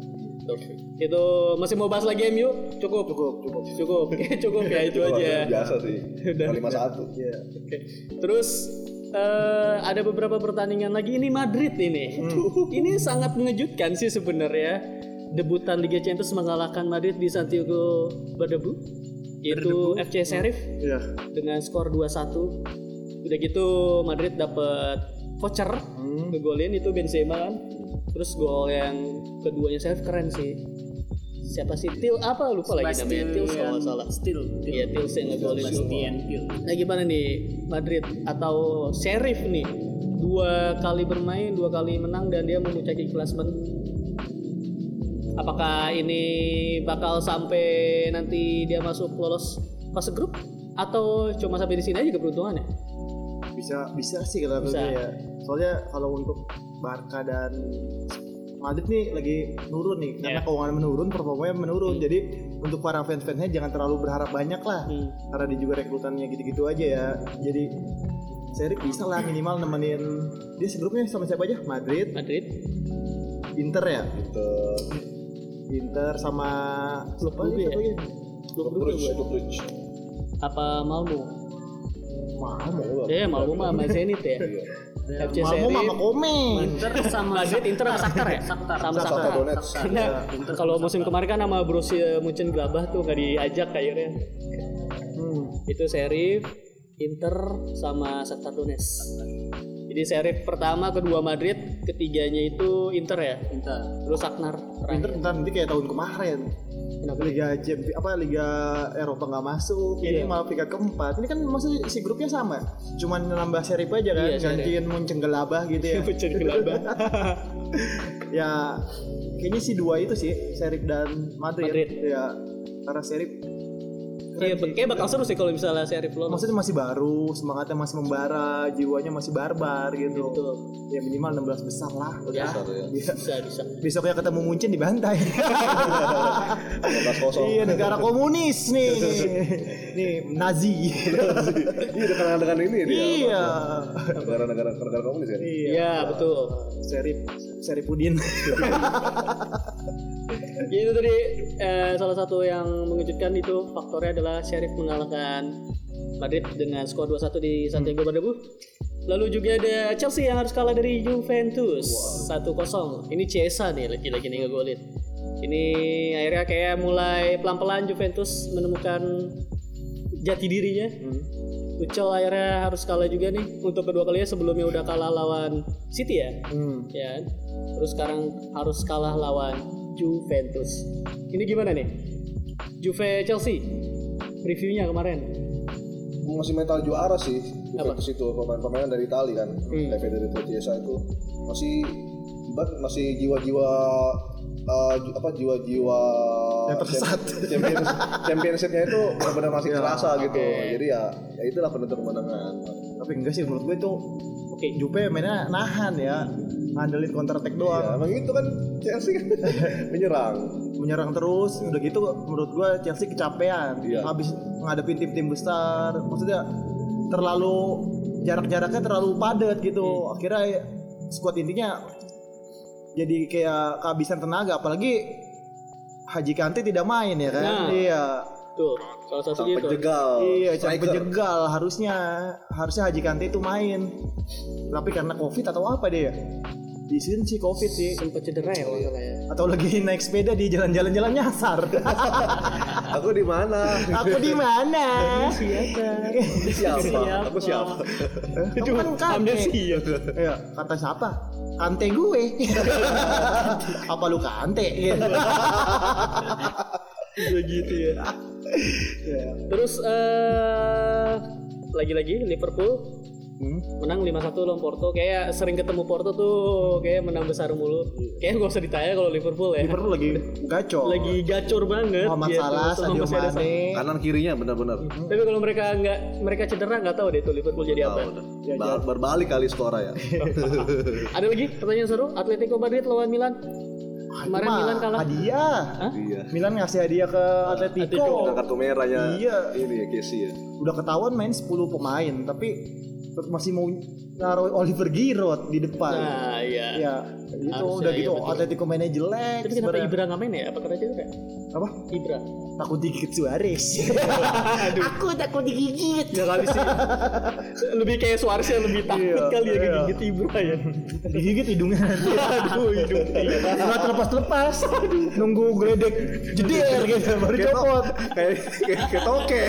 Itu masih mau bahas lagi MU cukup? Cukup cukup. Cukup. Cukup ya itu aja. Biasa sih. Udah. lima satu. Oke. Terus eh, ada beberapa pertandingan lagi. Ini Madrid ini. Ini sangat mengejutkan sih sebenarnya. Debutan Liga Champions mengalahkan Madrid di Santiago Bernabeu yaitu FC Sheriff Iya. dengan skor 2-1. Udah gitu Madrid dapat voucher ngegolin itu Benzema kan. Terus gol yang keduanya Sheriff keren sih. Siapa sih? Til apa? Lupa lagi namanya. Til kalau salah. Still Iya Til yang ngegolin Hill Nah gimana nih Madrid atau Sheriff nih? Dua kali bermain dua kali menang dan dia memuncaki klasmen apakah ini bakal sampai nanti dia masuk lolos fase grup? Atau cuma sampai di sini aja keberuntungannya? Bisa bisa sih kalau Bisa. gue ya. Soalnya kalau untuk Barca dan Madrid nih lagi nurun nih. Karena Iya. keuangan menurun performanya menurun. Jadi untuk para fans-fansnya jangan terlalu berharap banyak lah. Hmm. karena dia juga rekrutannya gitu-gitu aja ya. Jadi Serik bisa lah minimal nemenin dia segrupnya sama siapa aja? Madrid. Madrid. Inter ya? Itu Inter sama klub Klub ya? Brugge apa Malmo Malmo ya Malmo mah sama Zenit ya? FC Malmo Sheriff sama Komen Inter sama Madrid Inter sama Shakhtar ya? Shakhtar. sama Donetsk. karena kalau musim kemarin kan sama Borussia Mönchengladbach tuh nggak diajak kayaknya. Hmm. itu Sheriff Inter sama Shakhtar Donetsk Jadi seri pertama, kedua Madrid, ketiganya itu Inter ya. Inter. Terus Aknar. Inter terakhir. ntar nanti kayak tahun kemarin. Kenapa? Liga Champions apa Liga Eropa nggak masuk, Iya. ini malah peringkat keempat. Ini kan masih si grupnya sama, cuman nambah seri aja kan, Iya, gantiin Muncengelabah gitu ya. Pecah gelabah. ya kayaknya sih dua itu sih, Serif dan Madrid. Madrid. Ya, karena Serif Iya, kayak bakal seru sih kalau misalnya seri lolos. maksudnya masih baru, semangatnya masih membara, jiwanya masih barbar gitu. Betul. Ya minimal 16 besar lah. Ya, Besar ya. Bisa. bisa bisa. Besoknya ketemu Munchen dibantai. 15 kosong. iya, negara komunis nih. nih, Nazi. Iya dengan ini dia. iya. Negara-negara negara komunis ya. Iya, betul. Serif Serifudin. Itu tadi eh, salah satu yang mengejutkan itu faktornya adalah Sheriff mengalahkan Madrid dengan skor 2-1 di Santiago Bernabeu. Lalu juga ada Chelsea yang harus kalah dari Juventus 1-0. Ini Chiesa nih lagi-lagi nih ngegolin. Ini akhirnya kayak mulai pelan-pelan Juventus menemukan jati dirinya. Tuchel akhirnya harus kalah juga nih untuk kedua kalinya sebelumnya udah kalah lawan City ya Hmm. ya kan? terus sekarang harus kalah lawan Juventus. Ini gimana nih? Juve Chelsea. Reviewnya kemarin. Masih mental juara sih Juventus itu. Pemain-pemain dari Itali kan. Hmm. Federico Chiesa itu. Masih ban- masih jiwa-jiwa uh, apa jiwa-jiwa Yang tersesat. champion- champions, championshipnya itu benar-benar masih Ya, terasa gitu. Oke. jadi ya ya itulah penentu kemenangan Tapi enggak sih menurut gue itu oke Juve mainnya nahan ya. Ngandelin counter attack doang. emang itu kan Chelsea kan menyerang Menyerang terus udah gitu menurut gue Chelsea kecapean. Iya. Habis ngadepin tim-tim besar. Maksudnya terlalu jarak-jaraknya terlalu padat gitu. Akhirnya squad intinya jadi kayak kehabisan tenaga apalagi Haji Kante tidak main ya kan? Nah. Iya. tuh salah satu gitu penjegal Iya, striker. penjegal harusnya harusnya Haji Kante itu main. Tapi karena Covid atau apa dia? Di sini sih Covid sih. sempat cedera ya kalau ya Atau lagi naik sepeda di jalan-jalan jalan nyasar. aku di mana Aku di mana? siapa siapa aku siapa Kamu kan Kante. amnesia Iya, kata siapa? Kante gue. apa lu Kante? Gitu. bisa gitu ya. Terus eh lagi-lagi Liverpool Hmm. menang 5-1 lawan Porto kayak sering ketemu Porto tuh kayak menang besar mulu kayak gak usah ditanya kalau Liverpool ya Liverpool lagi gacor. lagi gacor banget Muhammad gitu. Salah, Sadio. Mane. kanan kirinya benar-benar tapi kalau mereka nggak mereka cedera nggak tahu deh tuh Liverpool jadi apa. Ba- berbalik kali skora ya ada lagi pertanyaan seru Atletico Madrid lawan Milan kemarin Mah, Milan kalah Hadiah. iya Milan ngasih hadiah ke Atletico. Atletico. Kartu merahnya Iya. ini ya Casey ya Udah ketahuan main 10 pemain, tapi masih mau naruh Oliver Giroud di depan. nah iya Ya, itu Harusnya, udah iya, gitu betul. Atletico mainnya jelek. tapi kenapa sebenarnya. Ibra nggak main ya apa karena cedera Apa? Ibra Takut digigit Suarez. Aku takut digigit. kali sih lebih kayak Suarez yang lebih takut Iya, kali ya iya. gigit Ibra ya digigit hidungnya nanti. aduh hidung Nggak terlepas-lepas. Nunggu geledek jeder gitu baru Kayak copot. kayak kayak kayak toke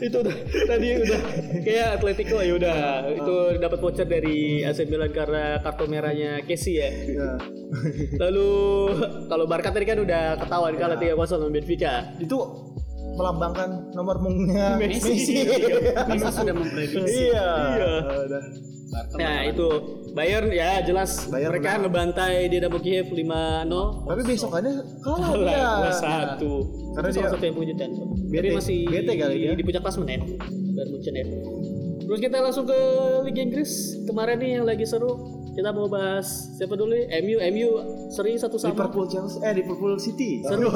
itu udah tadi udah kayak Atletico ya udah itu dapat voucher dari AC Milan karena kartu merahnya Casey ya Ya. lalu kalau Barca tadi kan udah ketahuan kalah tiga 0 sama Benfica Itu melambangkan nomor punggungnya Messi. Messi sudah memprediksi. Iya. Iya. nah itu Bayern ya jelas Bayern mereka menang. ngebantai Dinamo Kiev 5-0 Tapi besokannya kalah dia. satu Karena itu salah dia satu yang mengejutkan tapi masih bete kali dia. di puncak klasmen ya Bayern Munchen ya terus kita langsung ke Liga Inggris kemarin nih yang lagi seru kita mau bahas siapa dulu nih? MU MU seri satu sama Liverpool Chelsea eh Liverpool City. seru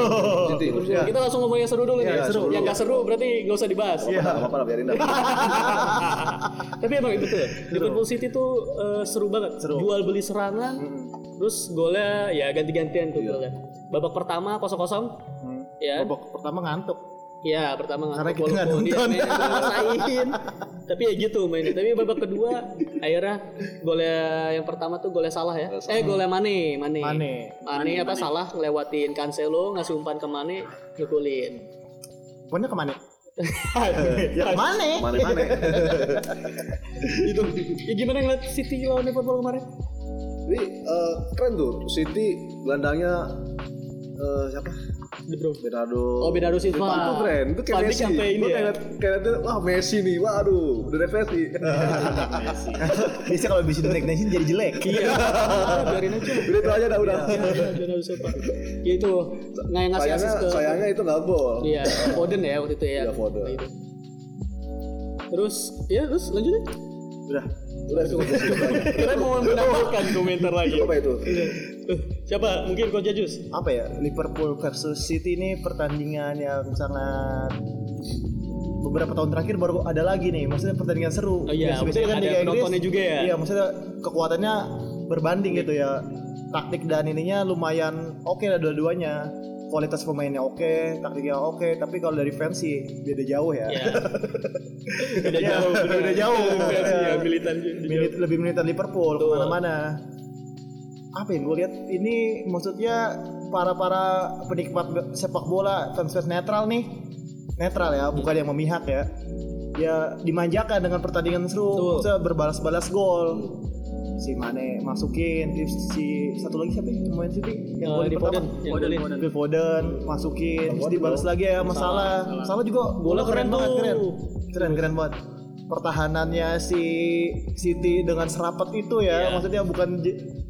City Liverpool. kita langsung ngomong yang seru dulu nih Iya, seru yang gak seru berarti gak usah dibahas Iya. Gak apa-apa lah biarin dah. tapi emang itu tuh Liverpool City tuh eh, seru banget Seru. jual beli serangan terus golnya ya ganti-gantian tuh golnya babak pertama kosong-kosong Hmm. ya Babak pertama ngantuk. Ya pertama Karena kita nggak dia nonton. nggak ngerasain tapi ya gitu mainnya tapi babak kedua akhirnya golnya yang pertama tuh golnya salah ya eh golnya Mane Mane Mane. Mane apa salah ngelewatin Cancelo ngasih umpan ke Mane ngegolin Pokoknya ke mana? ya ke mana Mana mana. itu ya gimana ngeliat City lawan Liverpool kemarin Ini eh, keren tuh. City gelandangnya eh, siapa? De Bruyne Bernardo. Oh, Bernardo Silva. Itu keren. Itu kayak Van Messi. sampai ini Gua ya. kayak kayak wah Messi nih. Waduh, udah refleksi. bisa kalau bisa di nation jadi jelek iya biarin aja udah itu aja dah udah. Bernardo Silva ya itu nggak yang ngasih Sayangnya asis ke sayangnya itu nggak gol. iya Foden ya waktu itu ya Iya, Foden. Itu. terus ya terus lanjut aja udah Udah itu. kita mau menambahkan komentar lagi Apa itu? Eh, siapa? Mungkin Coach Jajus. Apa ya Liverpool versus City ini pertandingan yang sangat beberapa tahun terakhir baru ada lagi nih. Maksudnya pertandingan seru. Oh iya, Biasanya ada Liga Inggris, juga ya? iya maksudnya kekuatannya berbanding gitu ya. Taktik dan ininya lumayan oke lah dua-duanya. Kualitas pemainnya oke taktiknya oke tapi kalau dari fans sih beda jauh ya. Ya beda Iya, jauh beda jauh. ya Iya. militan Minit, lebih militan Liverpool ke mana-mana apa yang gue lihat ini maksudnya para para penikmat sepak bola fans fans netral nih. Netral ya bukan yang memihak ya. Ya dimanjakan dengan pertandingan seru. Maksudnya berbalas-balas gol. Si Mane masukin terus si satu lagi siapa yang main City yang golin di Foden. Yang Foden. Phil masukin terus dibalas lagi ya masalah masalah juga. Bola keren banget tuh. keren. Keren keren banget pertahanannya si City dengan serapat itu ya. Iya. maksudnya bukan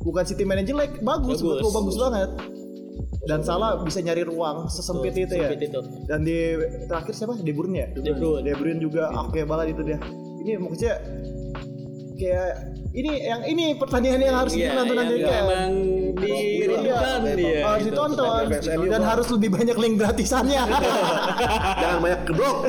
bukan City mainnya jelek bagus Bagus. bagus, bagus banget. Dan salah bisa nyari ruang sesempit itu ya. itu. dan di terakhir siapa? De Bruyne. Ya De Bruyne. De Bruyne juga. Oke banget itu dia. Ini maksudnya kayak ini yang ini pertandingan yang harus Iya, ditonton nanti yang kayak emang dirindukan Iya, dia harus ditonton. Fans MU dan harus lebih banyak link gratisannya. Jangan banyak kedok.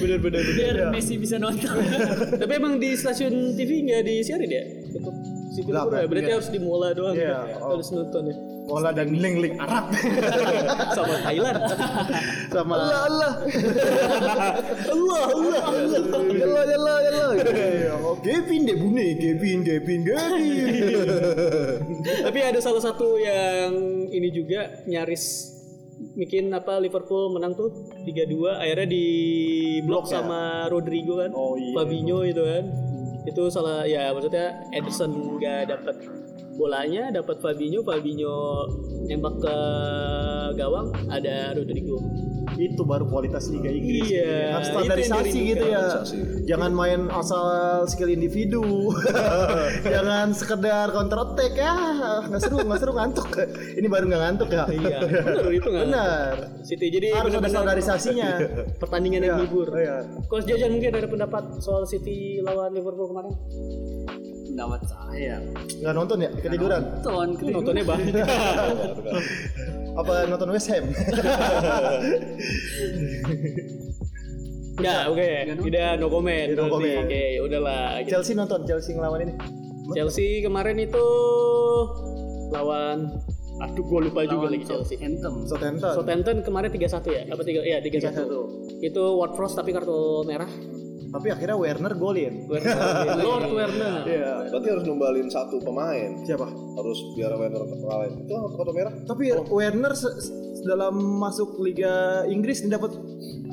bener bener biar Messi bisa nonton Tapi emang di stasiun TV nggak disiarin ya? Untuk Liverpool ya? Berarti iya. harus di Mola doang. Iya, ya? oh. Harus nonton ya. bola dan link link Arab Sama Thailand. sama Allah Allah Allah, Allah. Yalla yalla. oh, Kevin deh bune Kevin Kevin Kevin Tapi ada salah satu yang ini juga nyaris bikin apa Liverpool menang tuh 3-2 akhirnya di blok ya? sama Rodrigo kan Oh, iya. Fabinho itu kan itu salah ya maksudnya Ederson nggak dapat bolanya dapat Fabinho Fabinho nembak ke gawang ada Rodrigo itu baru kualitas Liga Inggris. Iya, harus standarisasi gitu ya. jangan main asal skill individu. Jangan sekedar counter attack ya. Nggak seru nggak seru ngantuk. Ini baru nggak ngantuk ya. Iya benar itu nggak benar City jadi harus ada standarisasinya. pertandingan yang Iya, hibur iya. Coach Jajan mungkin ada pendapat soal City lawan Liverpool kemarin pendapat saya nggak nonton ya ketiduran nonton Itu nontonnya banyak apa nonton West Ham Nggak, oke. Udah no comment. No comment. Oke, udahlah. gitu. Chelsea nonton Chelsea ngelawan ini Chelsea kemarin itu lawan aduh gue lupa juga lagi Chelsea. Anthem Southampton Southampton kemarin 3-1 ya? Apa 3? Iya, 3-1. Itu Ward Frost tapi kartu merah. Tapi akhirnya Werner golin Werner. Lord Werner. iya Berarti harus numbalin satu pemain. siapa Harus biar Werner ngalahin. Itu kartu merah. Tapi Werner se- se- dalam masuk Liga Inggris ini dapat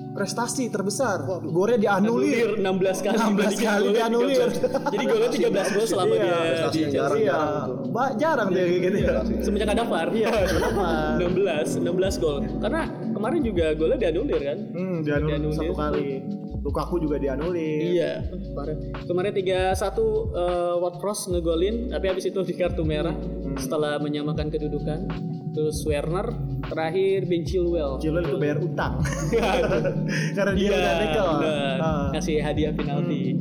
prestasi terbesar. Golnya dianulir. Anulir 16 kali. 16 Berarti kali dianulir. 13. Jadi golnya 13 gol selama Iya, dia prestasi di Chelsea. jarang. Iya, Ba- jarang dia kayak gitu ya. Semenjak ada VAR. Iya, kenapa? 16, 16 gol. Karena kemarin juga golnya dianulir kan? Hmm, dianulir Dianulir. satu kali. Lukaku juga dianulir. Iya, parah. Kemarin 3-1 uh, Watford ngegolin, tapi habis itu di kartu merah setelah menyamakan kedudukan. Terus Werner terakhir Ben Chilwell. Chilwell itu bayar utang. Karena dia Iya, udah tackle. bener. Ah. Ngasih hadiah penalti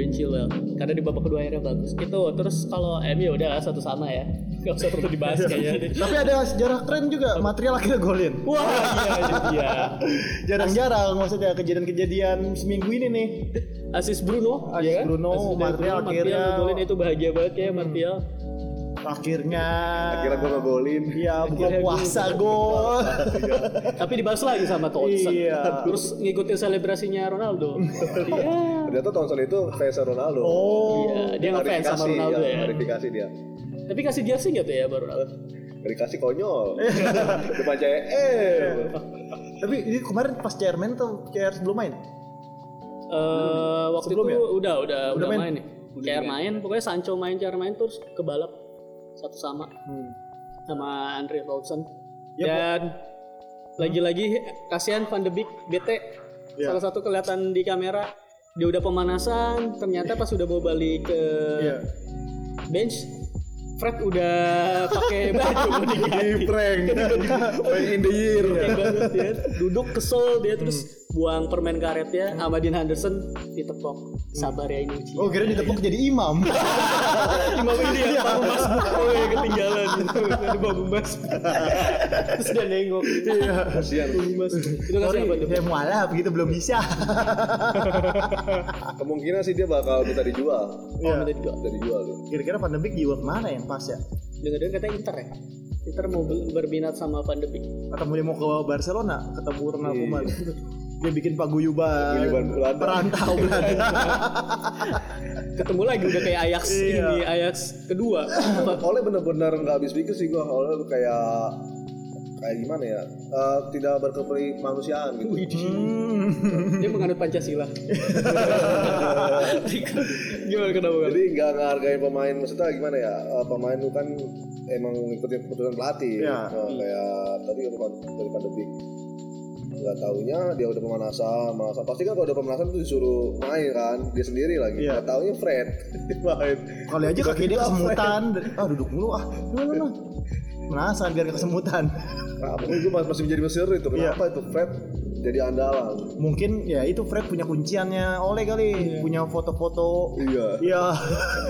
Ben Chilwell. Karena di babak kedua akhirnya bagus. Itu terus kalau MU udah satu sama ya. Gak usah perlu dibahas kayaknya. Tapi ada sejarah keren juga, material akhirnya golin. Wah, iya, iya. Jarang-jarang maksudnya kejadian-kejadian seminggu ini nih. Asis Bruno, Asis ya kan? Bruno, Asis Martial Bruno, akhirnya- ngegolin itu bahagia banget ya Martial. Akhirnya Akhirnya gue ngegolin. Iya, buka puasa gol. Tapi dibahas lagi sama Thompson. Iya. Terus ngikutin selebrasinya Ronaldo. Iya. Ternyata Thompson itu fans Ronaldo. Oh. Iya, dia ngefans sama Ronaldo ya. Klarifikasi dia. Tapi kasih jersey nggak tuh ya baru? Klarifikasi konyol. Depan cewek. Eh. Tapi ini kemarin pas CR main atau CR sebelum main? Eh, waktu Sebelum itu ya? udah udah udah main? main, nih. CR main, pokoknya Sancho main, CR main terus ke balap satu sama sama Andre Robertson. Ya, Dan lagi-lagi kasihan Van de Beek bete. Ya. Salah satu kelihatan di kamera dia udah pemanasan, ternyata pas udah mau balik ke Iya. bench Fred udah pakai baju Di diganti. prank. in the year. Kayak banget dia duduk kesel dia terus buang permen karetnya sama Dean Henderson ditepok sabar ya ini ujian Oh kira ditepuk jadi imam. Imam ini ya Bang Mas oh ya ketinggalan gitu ada Bang Mas terus dia nengok Iya. Kasihan. Bang Mas itu kan siapa tuh saya mualaf gitu belum bisa. Kemungkinan sih dia bakal minta dijual. oh minta juga Minta dijual tuh. Kira-kira Van de Beek jiwa ke mana yang pas ya? dengar-dengar katanya Inter ya Inter mau ber- berminat sama Van de Beek Atau dia mau ke Barcelona ketemu Ronald Koeman. Dia bikin paguyuban. Perantau Belanda. ketemu lagi udah kayak Ajax Iya. ini Ajax kedua Oleh bener-bener nggak habis pikir sih gua. Oleh kayak kayak gimana ya? Eh, tidak berkeperi manusiaan gitu. Hmm. dia menganut Pancasila gimana kenapa Jadi nggak ngehargai pemain maksudnya gimana ya? Eh, pemain itu kan emang ngikutin keputusan pelatih. Iya. Nah, kayak tadi kan dari pandemi. Nggak taunya dia udah pemanasan, pemanasan. Pasti kan kalau udah pemanasan tuh disuruh main kan, dia sendiri lagi. Iya. Nggak taunya Fred main. Kali aja kaki dia kesemutan. Ah duduk mulu ah. Penasaran biar gak kesemutan. Nah, pokoknya gue masih menjadi misteri itu. Iya. Kenapa itu Fred jadi andalan? Mungkin ya itu Fred punya kunciannya Oleh kali. Punya foto-foto. Iya. Iya.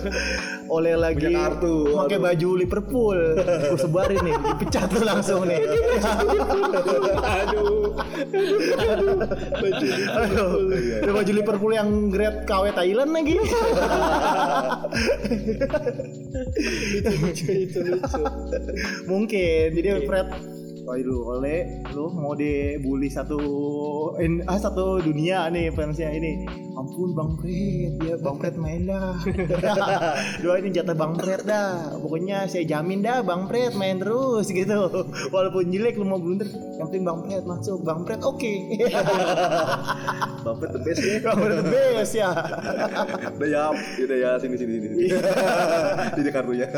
Oleh lagi Punya kartu. pakai Aduh. baju Liverpool. Gue sebarin nih, dipecat lu langsung nih. aduh baju Aduh, ada baju Liverpool yang grade KW Thailand lagi. lucu itu lucu Mungkin. Jadi Fred Waduh, oleh lu mau dibully satu in, ah, satu dunia nih fansnya ini. Ampun Bang Fred, ya Bang Fred main dah. Doa ini jatah Bang Fred dah. Pokoknya saya jamin dah Bang Fred main terus gitu. Walaupun jelek lu mau blunder, yang penting Bang Fred masuk. Bang Fred oke. Bang Fred the best ya. Bang Fred the best ya. Udah ya, udah ya sini sini sini. sini. Ini kartunya.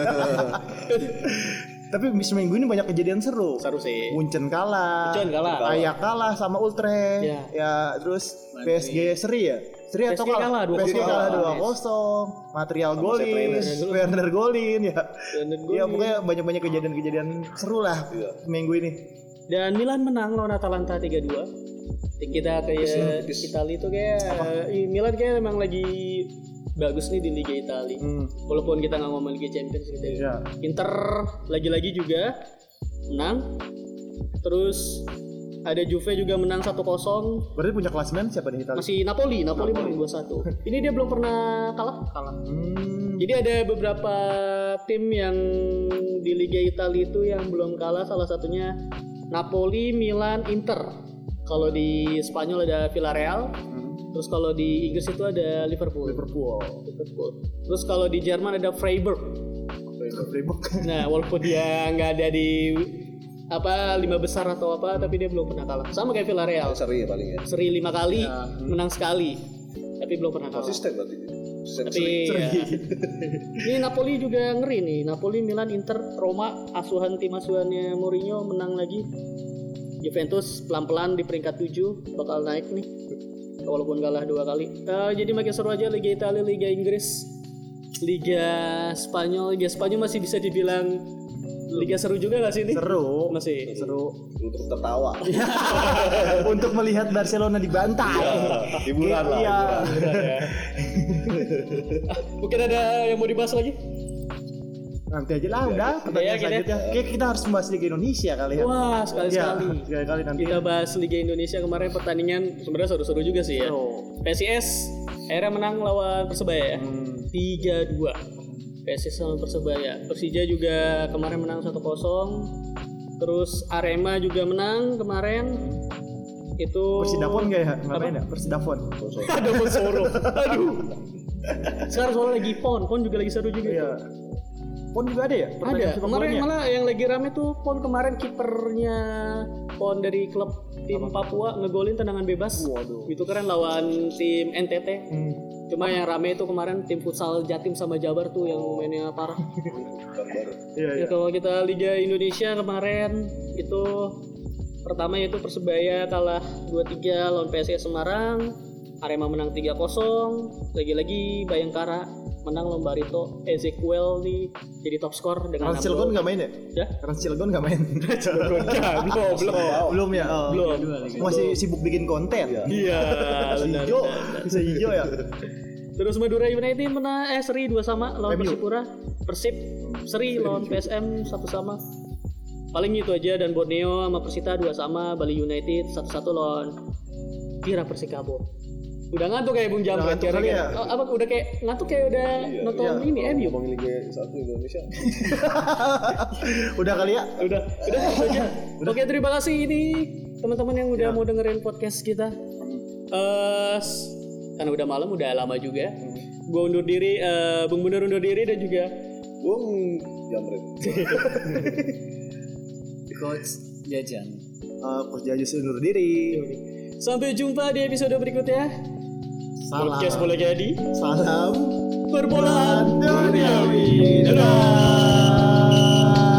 Tapi seminggu ini banyak kejadian seru. seru sih Munchen kalah. Munchen kalah. Ayak kalah sama Ultra. Ya. Ya, terus PSG seri ya? Seri atau PSG kalah, dua PSG kosong. kalah 2-0. Material golin, Werner golin ya. Ya pokoknya banyak-banyak kejadian-kejadian seru lah minggu ini. dan Milan menang lawan Atalanta 3-2 kita kayak Italia itu kayak Milan kayak emang lagi bagus nih di Liga Italia Hmm. walaupun kita nggak ngomong Liga Champions gitu ya. Ya. Inter lagi-lagi juga menang terus ada Juve juga menang 1-0 Berarti punya klasmen siapa nih Italia? masih Napoli Napoli menang 2-1 ini dia belum pernah kalah kalah Hmm. jadi ada beberapa tim yang di Liga Italia itu yang belum kalah salah satunya Napoli, Milan, Inter. Kalau di Spanyol ada Villarreal, terus kalau di Inggris itu ada Liverpool. Liverpool. Liverpool. Terus kalau di Jerman ada Freiburg. Freiburg. Nah, walaupun dia nggak ada di apa lima besar atau apa, tapi dia belum pernah kalah. Sama kayak Villarreal, Seri ya paling ya. seri lima kali, menang sekali, tapi belum pernah kalah. Konsisten berarti. Tapi ya. ini Napoli juga ngeri nih. Napoli, Milan, Inter, Roma, asuhan tim asuhannya Mourinho menang lagi. Juventus pelan-pelan di peringkat 7 bakal naik nih. Walaupun kalah dua kali. Eh, jadi makin seru aja Liga Italia, Liga Inggris, Liga Spanyol. Liga Spanyol masih bisa dibilang liga seru juga gak sih ini? Seru. Masih. Seru. untuk tertawa. Untuk melihat Barcelona dibantai. Hiburan lah. Iya. Mungkin ada yang mau dibahas lagi? Nanti aja lah udah pertanyaan Ya, kita- selanjutnya. Kayak kita harus membahas Liga Indonesia kali ya. Wah, sekali-sekali. Iya, sekali-kali nanti. Kita bahas Liga Indonesia kemarin pertandingan sebenarnya seru-seru juga sih ya. Seru. PSIS akhirnya menang lawan Persebaya ya. Hmm. 3-2. PSIS lawan Persebaya. Persija juga kemarin menang 1-0. Terus Arema juga menang kemarin. Itu Persidafon gak ya? Ngapain ya? Persidafon. ada Soro. Aduh. Sekarang soalnya lagi PON, PON juga lagi seru juga. Iya. Pon juga ada ya? Ada. Kemarin malah yang lagi rame tuh Pon kemarin kipernya Pon dari klub tim Papua ngegolin tendangan bebas. Waduh. Itu keren lawan tim NTT. Hmm. Cuma yang rame itu kemarin tim futsal Jatim sama Jabar tuh yang mainnya parah. Iya, ya iya. kalau kita Liga Indonesia kemarin itu pertama yaitu Persebaya kalah 2-3 lawan PSIS Semarang. Arema menang 3-0. Lagi-lagi Bayangkara menang lawan Barito. Ezekiel nih jadi top skor dengan Rans gol. nggak main ya? Ya? Rans Cilegon nggak main. belum, belum. belum ya? Oh. Belum. Masih sibuk bikin konten. Iya, benar. hijau, bisa hijau ya. Terus Madura United menang eh seri 2 sama lawan. Persipura. Persib seri lawan PSM 1 sama. Paling itu aja dan Borneo sama Persita 2 sama, Bali United 1-1 lawan Tira Persikabo. Udah ngantuk kayak Bung Jamret kali kira-kira. ya? Oh, apa udah kayak ngantuk kayak udah nonton iya. ini MU. Ngomongin Liga 1 Indonesia. Udah kali ya? Udah, udah aja. Oke, terima kasih ini teman-teman yang udah mau dengerin podcast kita. Eh, s- karena udah malam, udah lama juga. Gue undur diri, eh, Bung Bener undur diri dan juga Bung Jamret. Coach Jajan. Uh, Coach Jajus undur diri. sampai jumpa di episode berikutnya. Salam. Podcast boleh jadi. Salam. Perbolaan duniawi. Dadah.